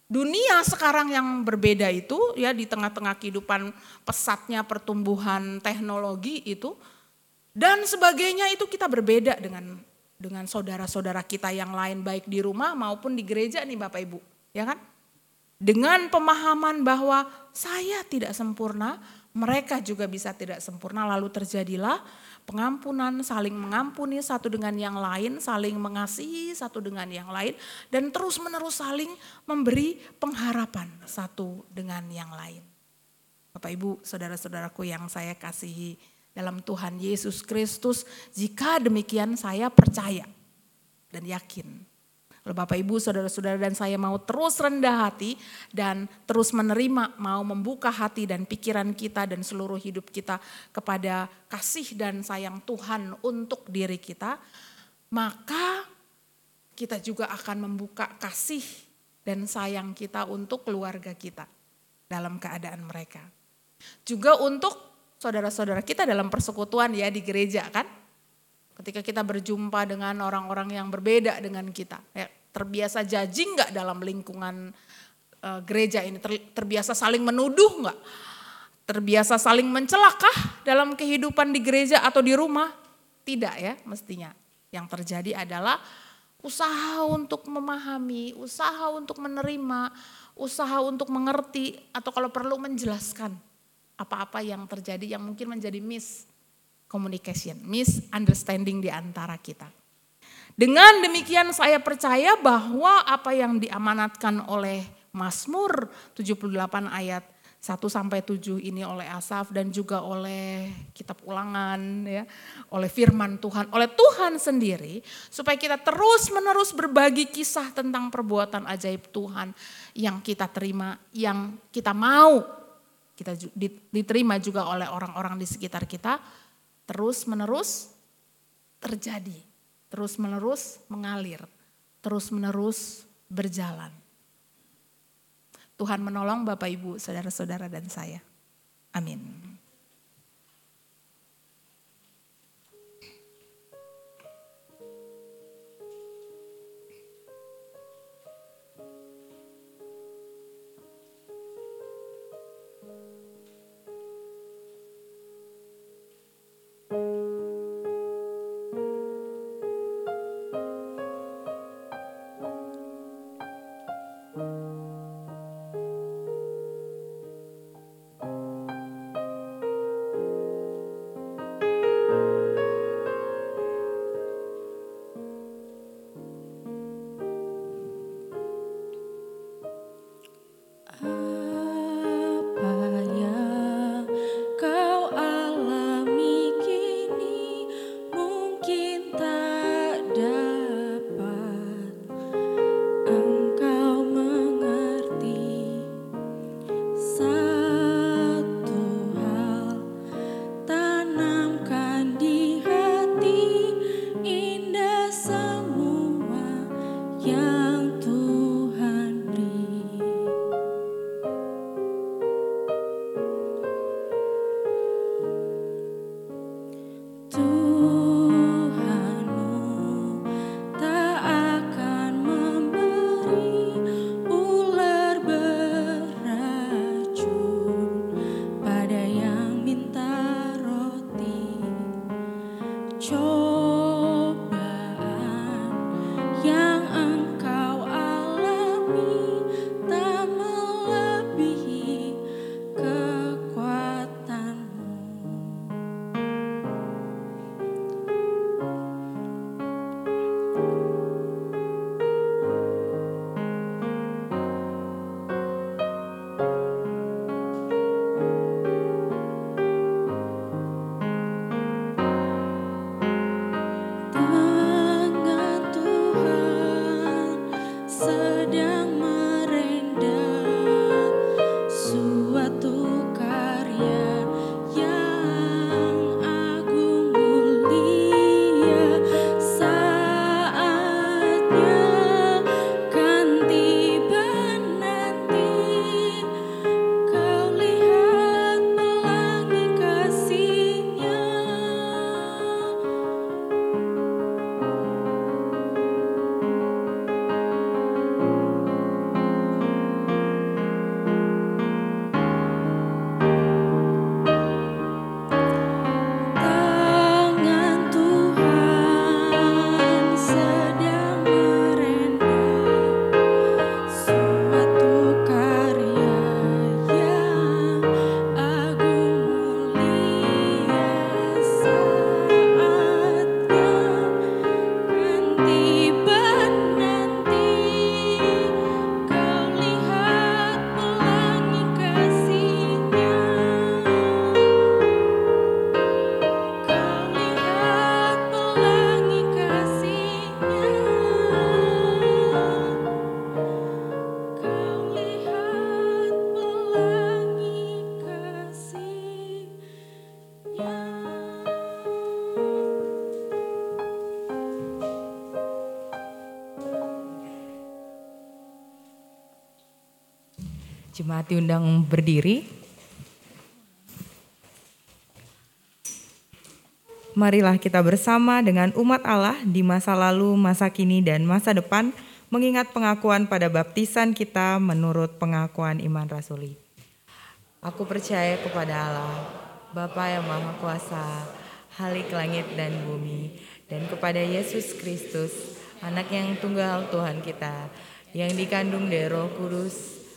dunia sekarang yang berbeda itu ya di tengah-tengah kehidupan pesatnya pertumbuhan teknologi itu dan sebagainya itu kita berbeda dengan dengan saudara-saudara kita yang lain baik di rumah maupun di gereja nih Bapak Ibu ya kan? Dengan pemahaman bahwa saya tidak sempurna, mereka juga bisa tidak sempurna, lalu terjadilah pengampunan, saling mengampuni satu dengan yang lain, saling mengasihi satu dengan yang lain, dan terus-menerus saling memberi pengharapan satu dengan yang lain. Bapak, ibu, saudara-saudaraku yang saya kasihi dalam Tuhan Yesus Kristus, jika demikian saya percaya dan yakin kalau Bapak Ibu, saudara-saudara dan saya mau terus rendah hati dan terus menerima, mau membuka hati dan pikiran kita dan seluruh hidup kita kepada kasih dan sayang Tuhan untuk diri kita, maka kita juga akan membuka kasih dan sayang kita untuk keluarga kita dalam keadaan mereka. Juga untuk saudara-saudara kita dalam persekutuan ya di gereja kan. Ketika kita berjumpa dengan orang-orang yang berbeda dengan kita, ya, terbiasa judging nggak dalam lingkungan uh, gereja ini? Ter, terbiasa saling menuduh nggak? Terbiasa saling mencelakah dalam kehidupan di gereja atau di rumah? Tidak ya mestinya. Yang terjadi adalah usaha untuk memahami, usaha untuk menerima, usaha untuk mengerti atau kalau perlu menjelaskan apa-apa yang terjadi yang mungkin menjadi miss communication, misunderstanding di antara kita. Dengan demikian saya percaya bahwa apa yang diamanatkan oleh Mazmur 78 ayat 1 sampai 7 ini oleh Asaf dan juga oleh kitab ulangan ya, oleh firman Tuhan, oleh Tuhan sendiri supaya kita terus-menerus berbagi kisah tentang perbuatan ajaib Tuhan yang kita terima, yang kita mau kita diterima juga oleh orang-orang di sekitar kita terus menerus terjadi, terus menerus mengalir, terus menerus berjalan. Tuhan menolong Bapak Ibu, saudara-saudara dan saya. Amin.
Jemaat diundang berdiri. Marilah kita bersama dengan umat Allah di masa lalu, masa kini, dan masa depan mengingat pengakuan pada baptisan kita menurut pengakuan iman rasuli. Aku percaya kepada Allah, Bapa yang Maha Kuasa, Halik langit dan bumi, dan kepada Yesus Kristus, anak yang tunggal Tuhan kita, yang dikandung dari roh kudus,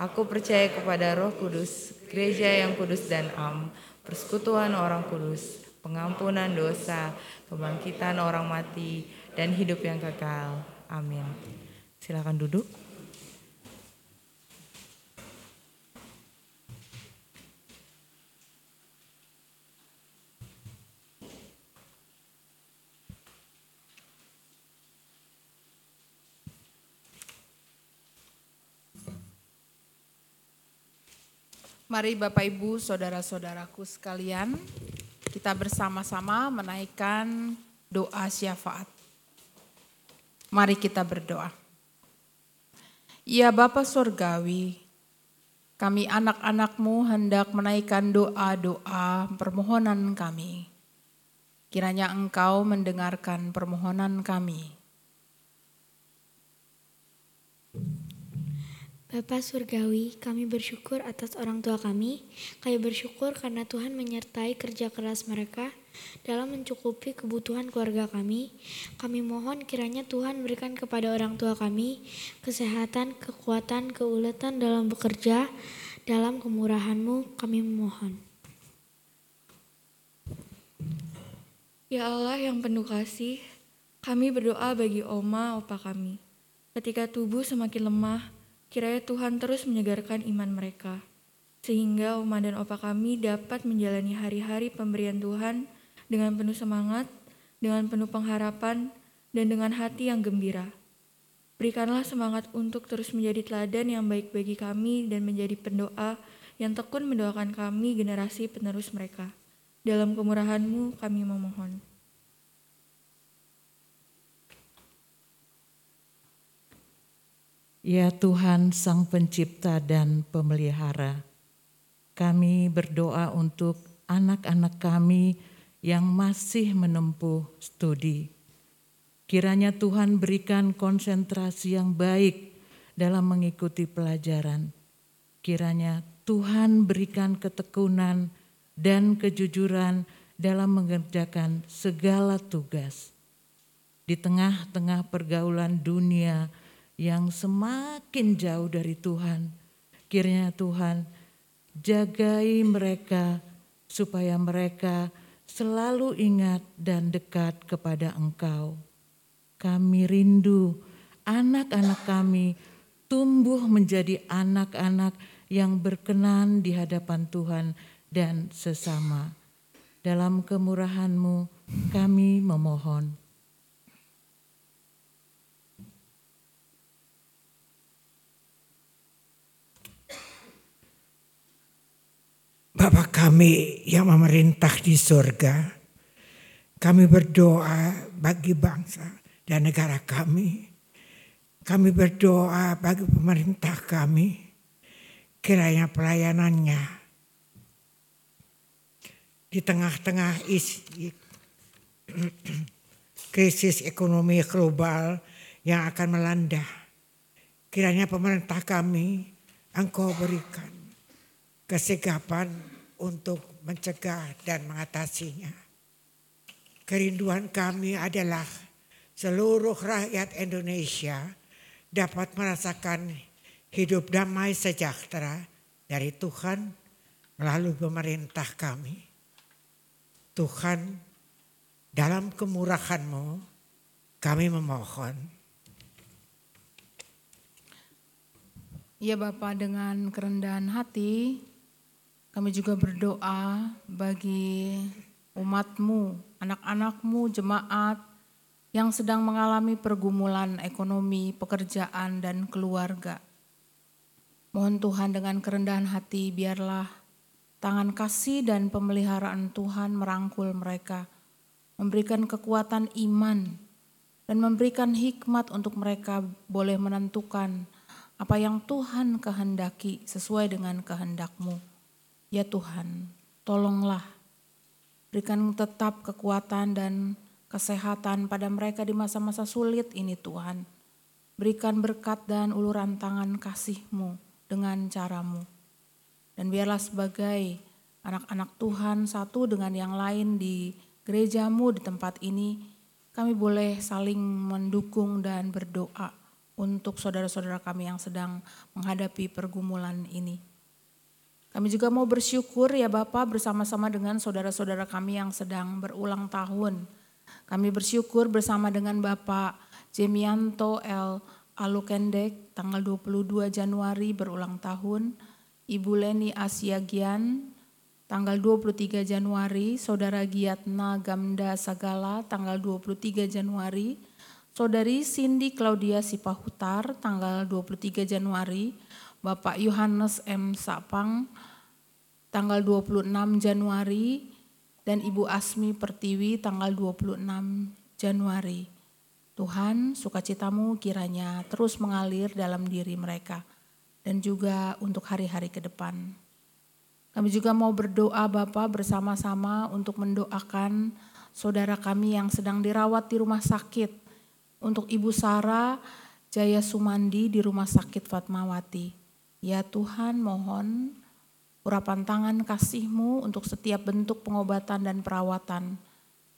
Aku percaya kepada Roh Kudus, gereja yang kudus dan am, persekutuan orang kudus, pengampunan dosa, kebangkitan orang mati, dan hidup yang kekal. Amin. Silakan duduk.
Mari Bapak Ibu, saudara-saudaraku sekalian, kita bersama-sama menaikkan doa syafaat. Mari kita berdoa. Ya Bapa Surgawi, kami anak-anakmu hendak menaikkan doa-doa permohonan kami. Kiranya engkau mendengarkan permohonan kami.
Bapa Surgawi, kami bersyukur atas orang tua kami. Kami bersyukur karena Tuhan menyertai kerja keras mereka dalam mencukupi kebutuhan keluarga kami. Kami mohon kiranya Tuhan berikan kepada orang tua kami kesehatan, kekuatan, keuletan dalam bekerja. Dalam kemurahan-Mu kami memohon.
Ya Allah yang penuh kasih, kami berdoa bagi oma opa kami. Ketika tubuh semakin lemah, Kiranya Tuhan terus menyegarkan iman mereka, sehingga Oma dan Opa kami dapat menjalani hari-hari pemberian Tuhan dengan penuh semangat, dengan penuh pengharapan, dan dengan hati yang gembira. Berikanlah semangat untuk terus menjadi teladan yang baik bagi kami dan menjadi pendoa yang tekun mendoakan kami generasi penerus mereka. Dalam kemurahan-Mu kami memohon.
Ya Tuhan Sang Pencipta dan Pemelihara, kami berdoa untuk anak-anak kami yang masih menempuh studi. Kiranya Tuhan berikan konsentrasi yang baik dalam mengikuti pelajaran. Kiranya Tuhan berikan ketekunan dan kejujuran dalam mengerjakan segala tugas. Di tengah-tengah pergaulan dunia, yang semakin jauh dari Tuhan. Kiranya Tuhan jagai mereka supaya mereka selalu ingat dan dekat kepada Engkau. Kami rindu anak-anak kami tumbuh menjadi anak-anak yang berkenan di hadapan Tuhan dan sesama. Dalam kemurahan-Mu kami memohon.
Bapa kami yang memerintah di surga, kami berdoa bagi bangsa dan negara kami. Kami berdoa bagi pemerintah kami, kiranya pelayanannya di tengah-tengah isi krisis ekonomi global yang akan melanda. Kiranya pemerintah kami engkau berikan kesegapan untuk mencegah dan mengatasinya. Kerinduan kami adalah seluruh rakyat Indonesia dapat merasakan hidup damai sejahtera dari Tuhan melalui pemerintah kami. Tuhan dalam kemurahan-Mu kami memohon.
Ya Bapak dengan kerendahan hati Kami juga berdoa bagi umatmu, anak-anakmu, jemaat yang sedang mengalami pergumulan ekonomi, pekerjaan, dan keluarga. Mohon Tuhan dengan kerendahan hati biarlah tangan kasih dan pemeliharaan Tuhan merangkul mereka, memberikan kekuatan iman, dan memberikan hikmat untuk mereka boleh menentukan apa yang Tuhan kehendaki sesuai dengan kehendakmu. Ya Tuhan, tolonglah berikan tetap kekuatan dan kesehatan pada mereka di masa-masa sulit ini Tuhan. Berikan berkat dan uluran tangan kasih-Mu dengan caramu. Dan biarlah sebagai anak-anak Tuhan satu dengan yang lain di gerejamu di tempat ini, kami boleh saling mendukung dan berdoa untuk saudara-saudara kami yang sedang menghadapi pergumulan ini. Kami juga mau bersyukur ya Bapak bersama-sama dengan saudara-saudara kami yang sedang berulang tahun. Kami bersyukur bersama dengan Bapak Jemianto L. Alukendek tanggal 22 Januari berulang tahun, Ibu Leni Asiagian tanggal 23 Januari, Saudara Giatna Gamda Sagala tanggal 23 Januari, Saudari Cindy Claudia Sipahutar tanggal 23 Januari, Bapak Yohanes M. Sapang tanggal 26 Januari, dan Ibu Asmi Pertiwi tanggal 26 Januari. Tuhan, sukacitamu kiranya terus mengalir dalam diri mereka dan juga untuk hari-hari ke depan. Kami juga mau berdoa Bapak bersama-sama untuk mendoakan saudara kami yang sedang dirawat di rumah sakit. Untuk Ibu Sarah Jaya Sumandi di rumah sakit Fatmawati. Ya Tuhan mohon urapan tangan kasih-Mu untuk setiap bentuk pengobatan dan perawatan,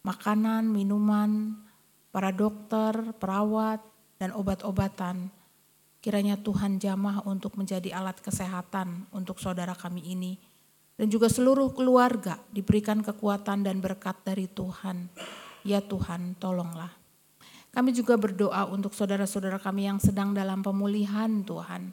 makanan, minuman, para dokter, perawat, dan obat-obatan. Kiranya Tuhan jamah untuk menjadi alat kesehatan untuk saudara kami ini. Dan juga seluruh keluarga diberikan kekuatan dan berkat dari Tuhan. Ya Tuhan, tolonglah. Kami juga berdoa untuk saudara-saudara kami yang sedang dalam pemulihan Tuhan.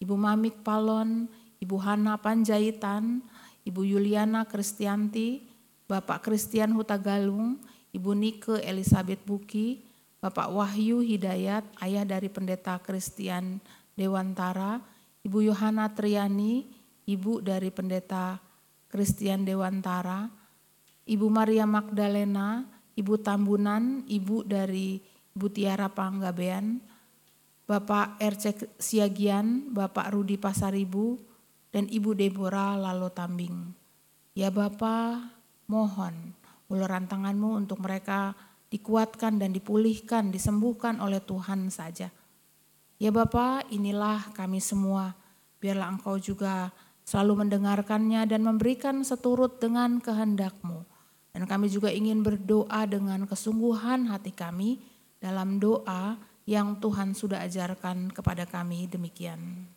Ibu Mamik Palon, Ibu Hana Panjaitan, Ibu Yuliana Kristianti, Bapak Christian Hutagalung, Ibu Nike Elizabeth Buki, Bapak Wahyu Hidayat, ayah dari pendeta Christian Dewantara, Ibu Yohana Triani, ibu dari pendeta Christian Dewantara, Ibu Maria Magdalena, Ibu Tambunan, ibu dari Ibu Tiara Panggabean, Bapak RC Siagian, Bapak Rudi Pasaribu, dan Ibu Deborah lalu Tambing. Ya Bapa, mohon uluran tanganmu untuk mereka dikuatkan dan dipulihkan, disembuhkan oleh Tuhan saja. Ya Bapa, inilah kami semua. Biarlah Engkau juga selalu mendengarkannya dan memberikan seturut dengan kehendakmu. Dan kami juga ingin berdoa dengan kesungguhan hati kami dalam doa yang Tuhan sudah ajarkan kepada kami demikian.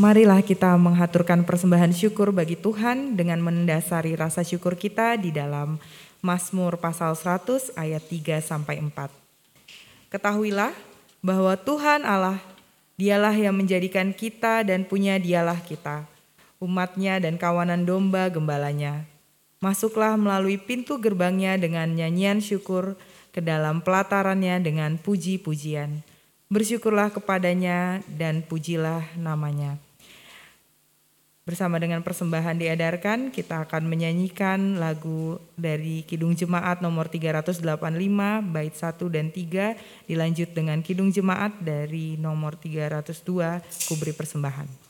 Marilah kita menghaturkan persembahan syukur bagi Tuhan dengan mendasari rasa syukur kita di dalam Mazmur pasal 100 ayat 3 sampai 4. Ketahuilah bahwa Tuhan Allah dialah yang menjadikan kita dan punya dialah kita, umatnya dan kawanan domba gembalanya. Masuklah melalui pintu gerbangnya dengan nyanyian syukur, ke dalam pelatarannya dengan puji-pujian. Bersyukurlah kepadanya dan pujilah namanya. Bersama dengan persembahan diadarkan, kita akan menyanyikan lagu dari Kidung Jemaat nomor 385, bait 1 dan 3, dilanjut dengan Kidung Jemaat dari nomor 302, Kubri Persembahan.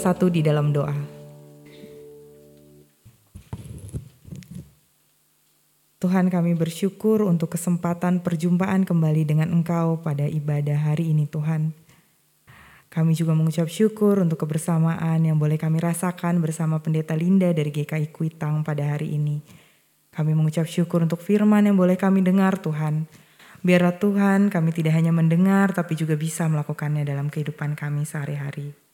Satu di dalam doa. Tuhan kami bersyukur untuk kesempatan perjumpaan kembali dengan Engkau pada ibadah hari ini Tuhan. Kami juga mengucap syukur untuk kebersamaan yang boleh kami rasakan bersama Pendeta Linda dari GKI Kuitang pada hari ini. Kami mengucap syukur untuk firman yang boleh kami dengar Tuhan. Biarlah Tuhan kami tidak hanya mendengar tapi juga bisa melakukannya dalam kehidupan kami sehari-hari.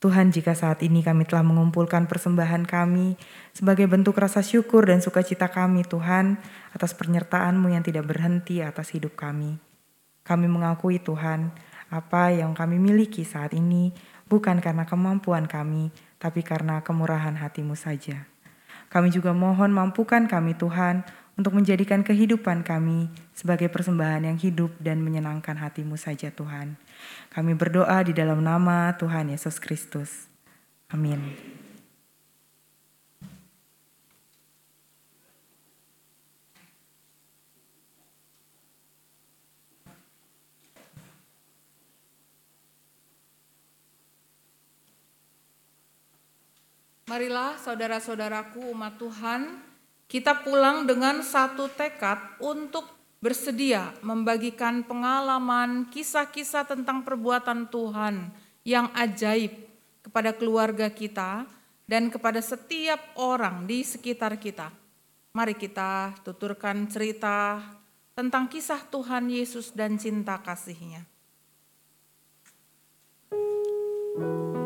Tuhan, jika saat ini kami telah mengumpulkan persembahan kami sebagai bentuk rasa syukur dan sukacita kami, Tuhan, atas penyertaan-Mu yang tidak berhenti atas hidup kami. Kami mengakui, Tuhan, apa yang kami miliki saat ini bukan karena kemampuan kami, tapi karena kemurahan hatimu saja. Kami juga mohon mampukan kami, Tuhan, untuk menjadikan kehidupan kami sebagai persembahan yang hidup dan menyenangkan hatimu saja, Tuhan. Kami berdoa di dalam nama Tuhan Yesus Kristus. Amin.
Marilah saudara-saudaraku umat Tuhan, kita pulang dengan satu tekad untuk bersedia membagikan pengalaman, kisah-kisah tentang perbuatan Tuhan yang ajaib kepada keluarga kita dan kepada setiap orang di sekitar kita. Mari kita tuturkan cerita tentang kisah Tuhan Yesus dan cinta kasihnya.
Ku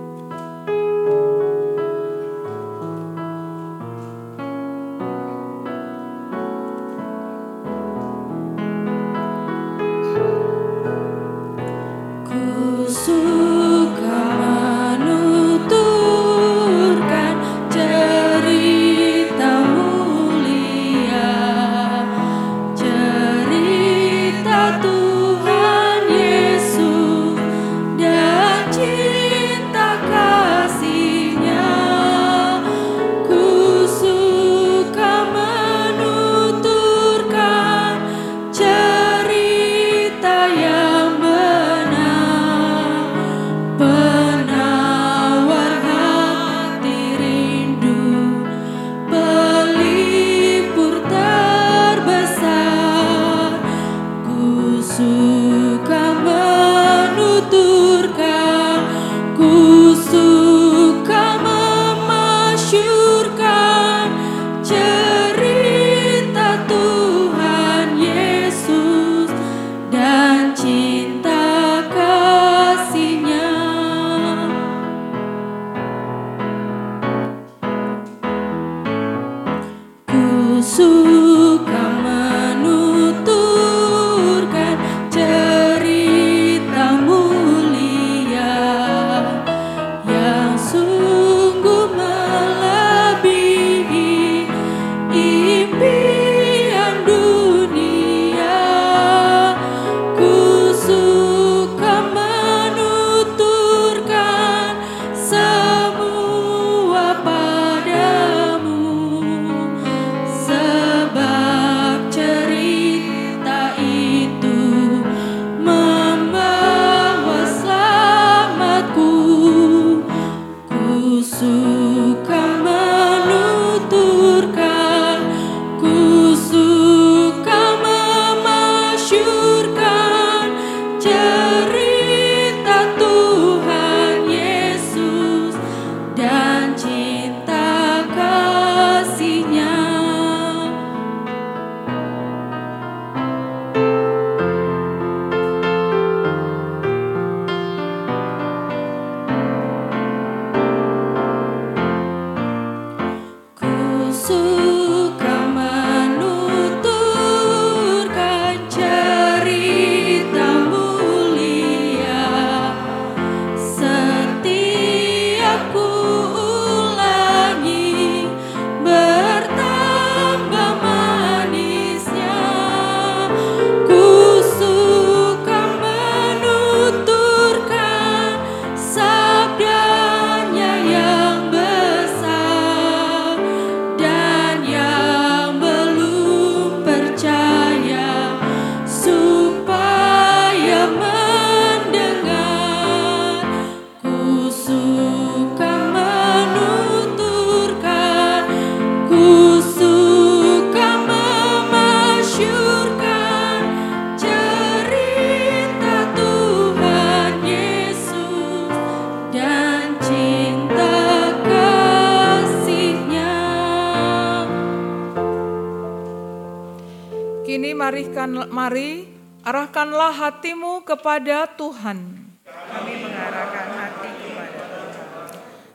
mari arahkanlah hatimu kepada Tuhan.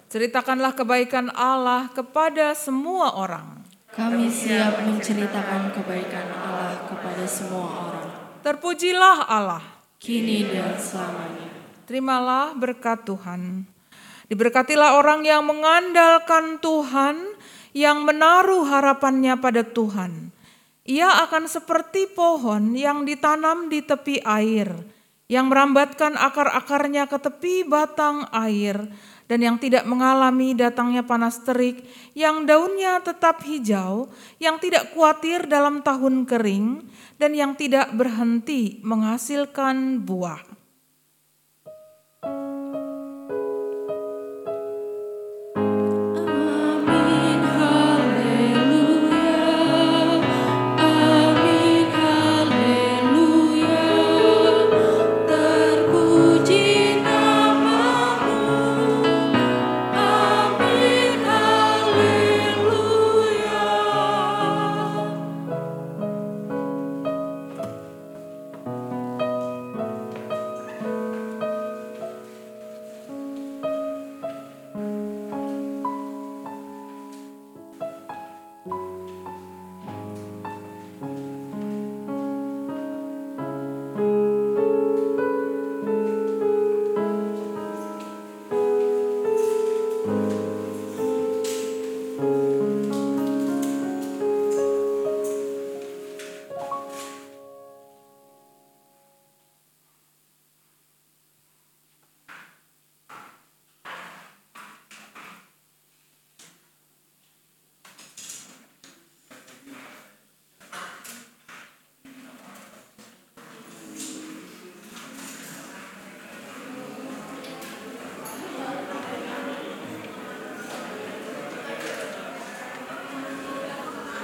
Ceritakanlah kebaikan Allah kepada semua orang.
Kami siap menceritakan kebaikan Allah kepada semua orang,
Terpujilah Allah.
kini dan selamanya.
Terimalah berkat Tuhan. Diberkatilah orang yang mengandalkan Tuhan, yang menaruh harapannya pada Tuhan. Ia akan seperti pohon yang ditanam di tepi air, yang merambatkan akar-akarnya ke tepi batang air, dan yang tidak mengalami datangnya panas terik, yang daunnya tetap hijau, yang tidak khawatir dalam tahun kering, dan yang tidak berhenti menghasilkan buah.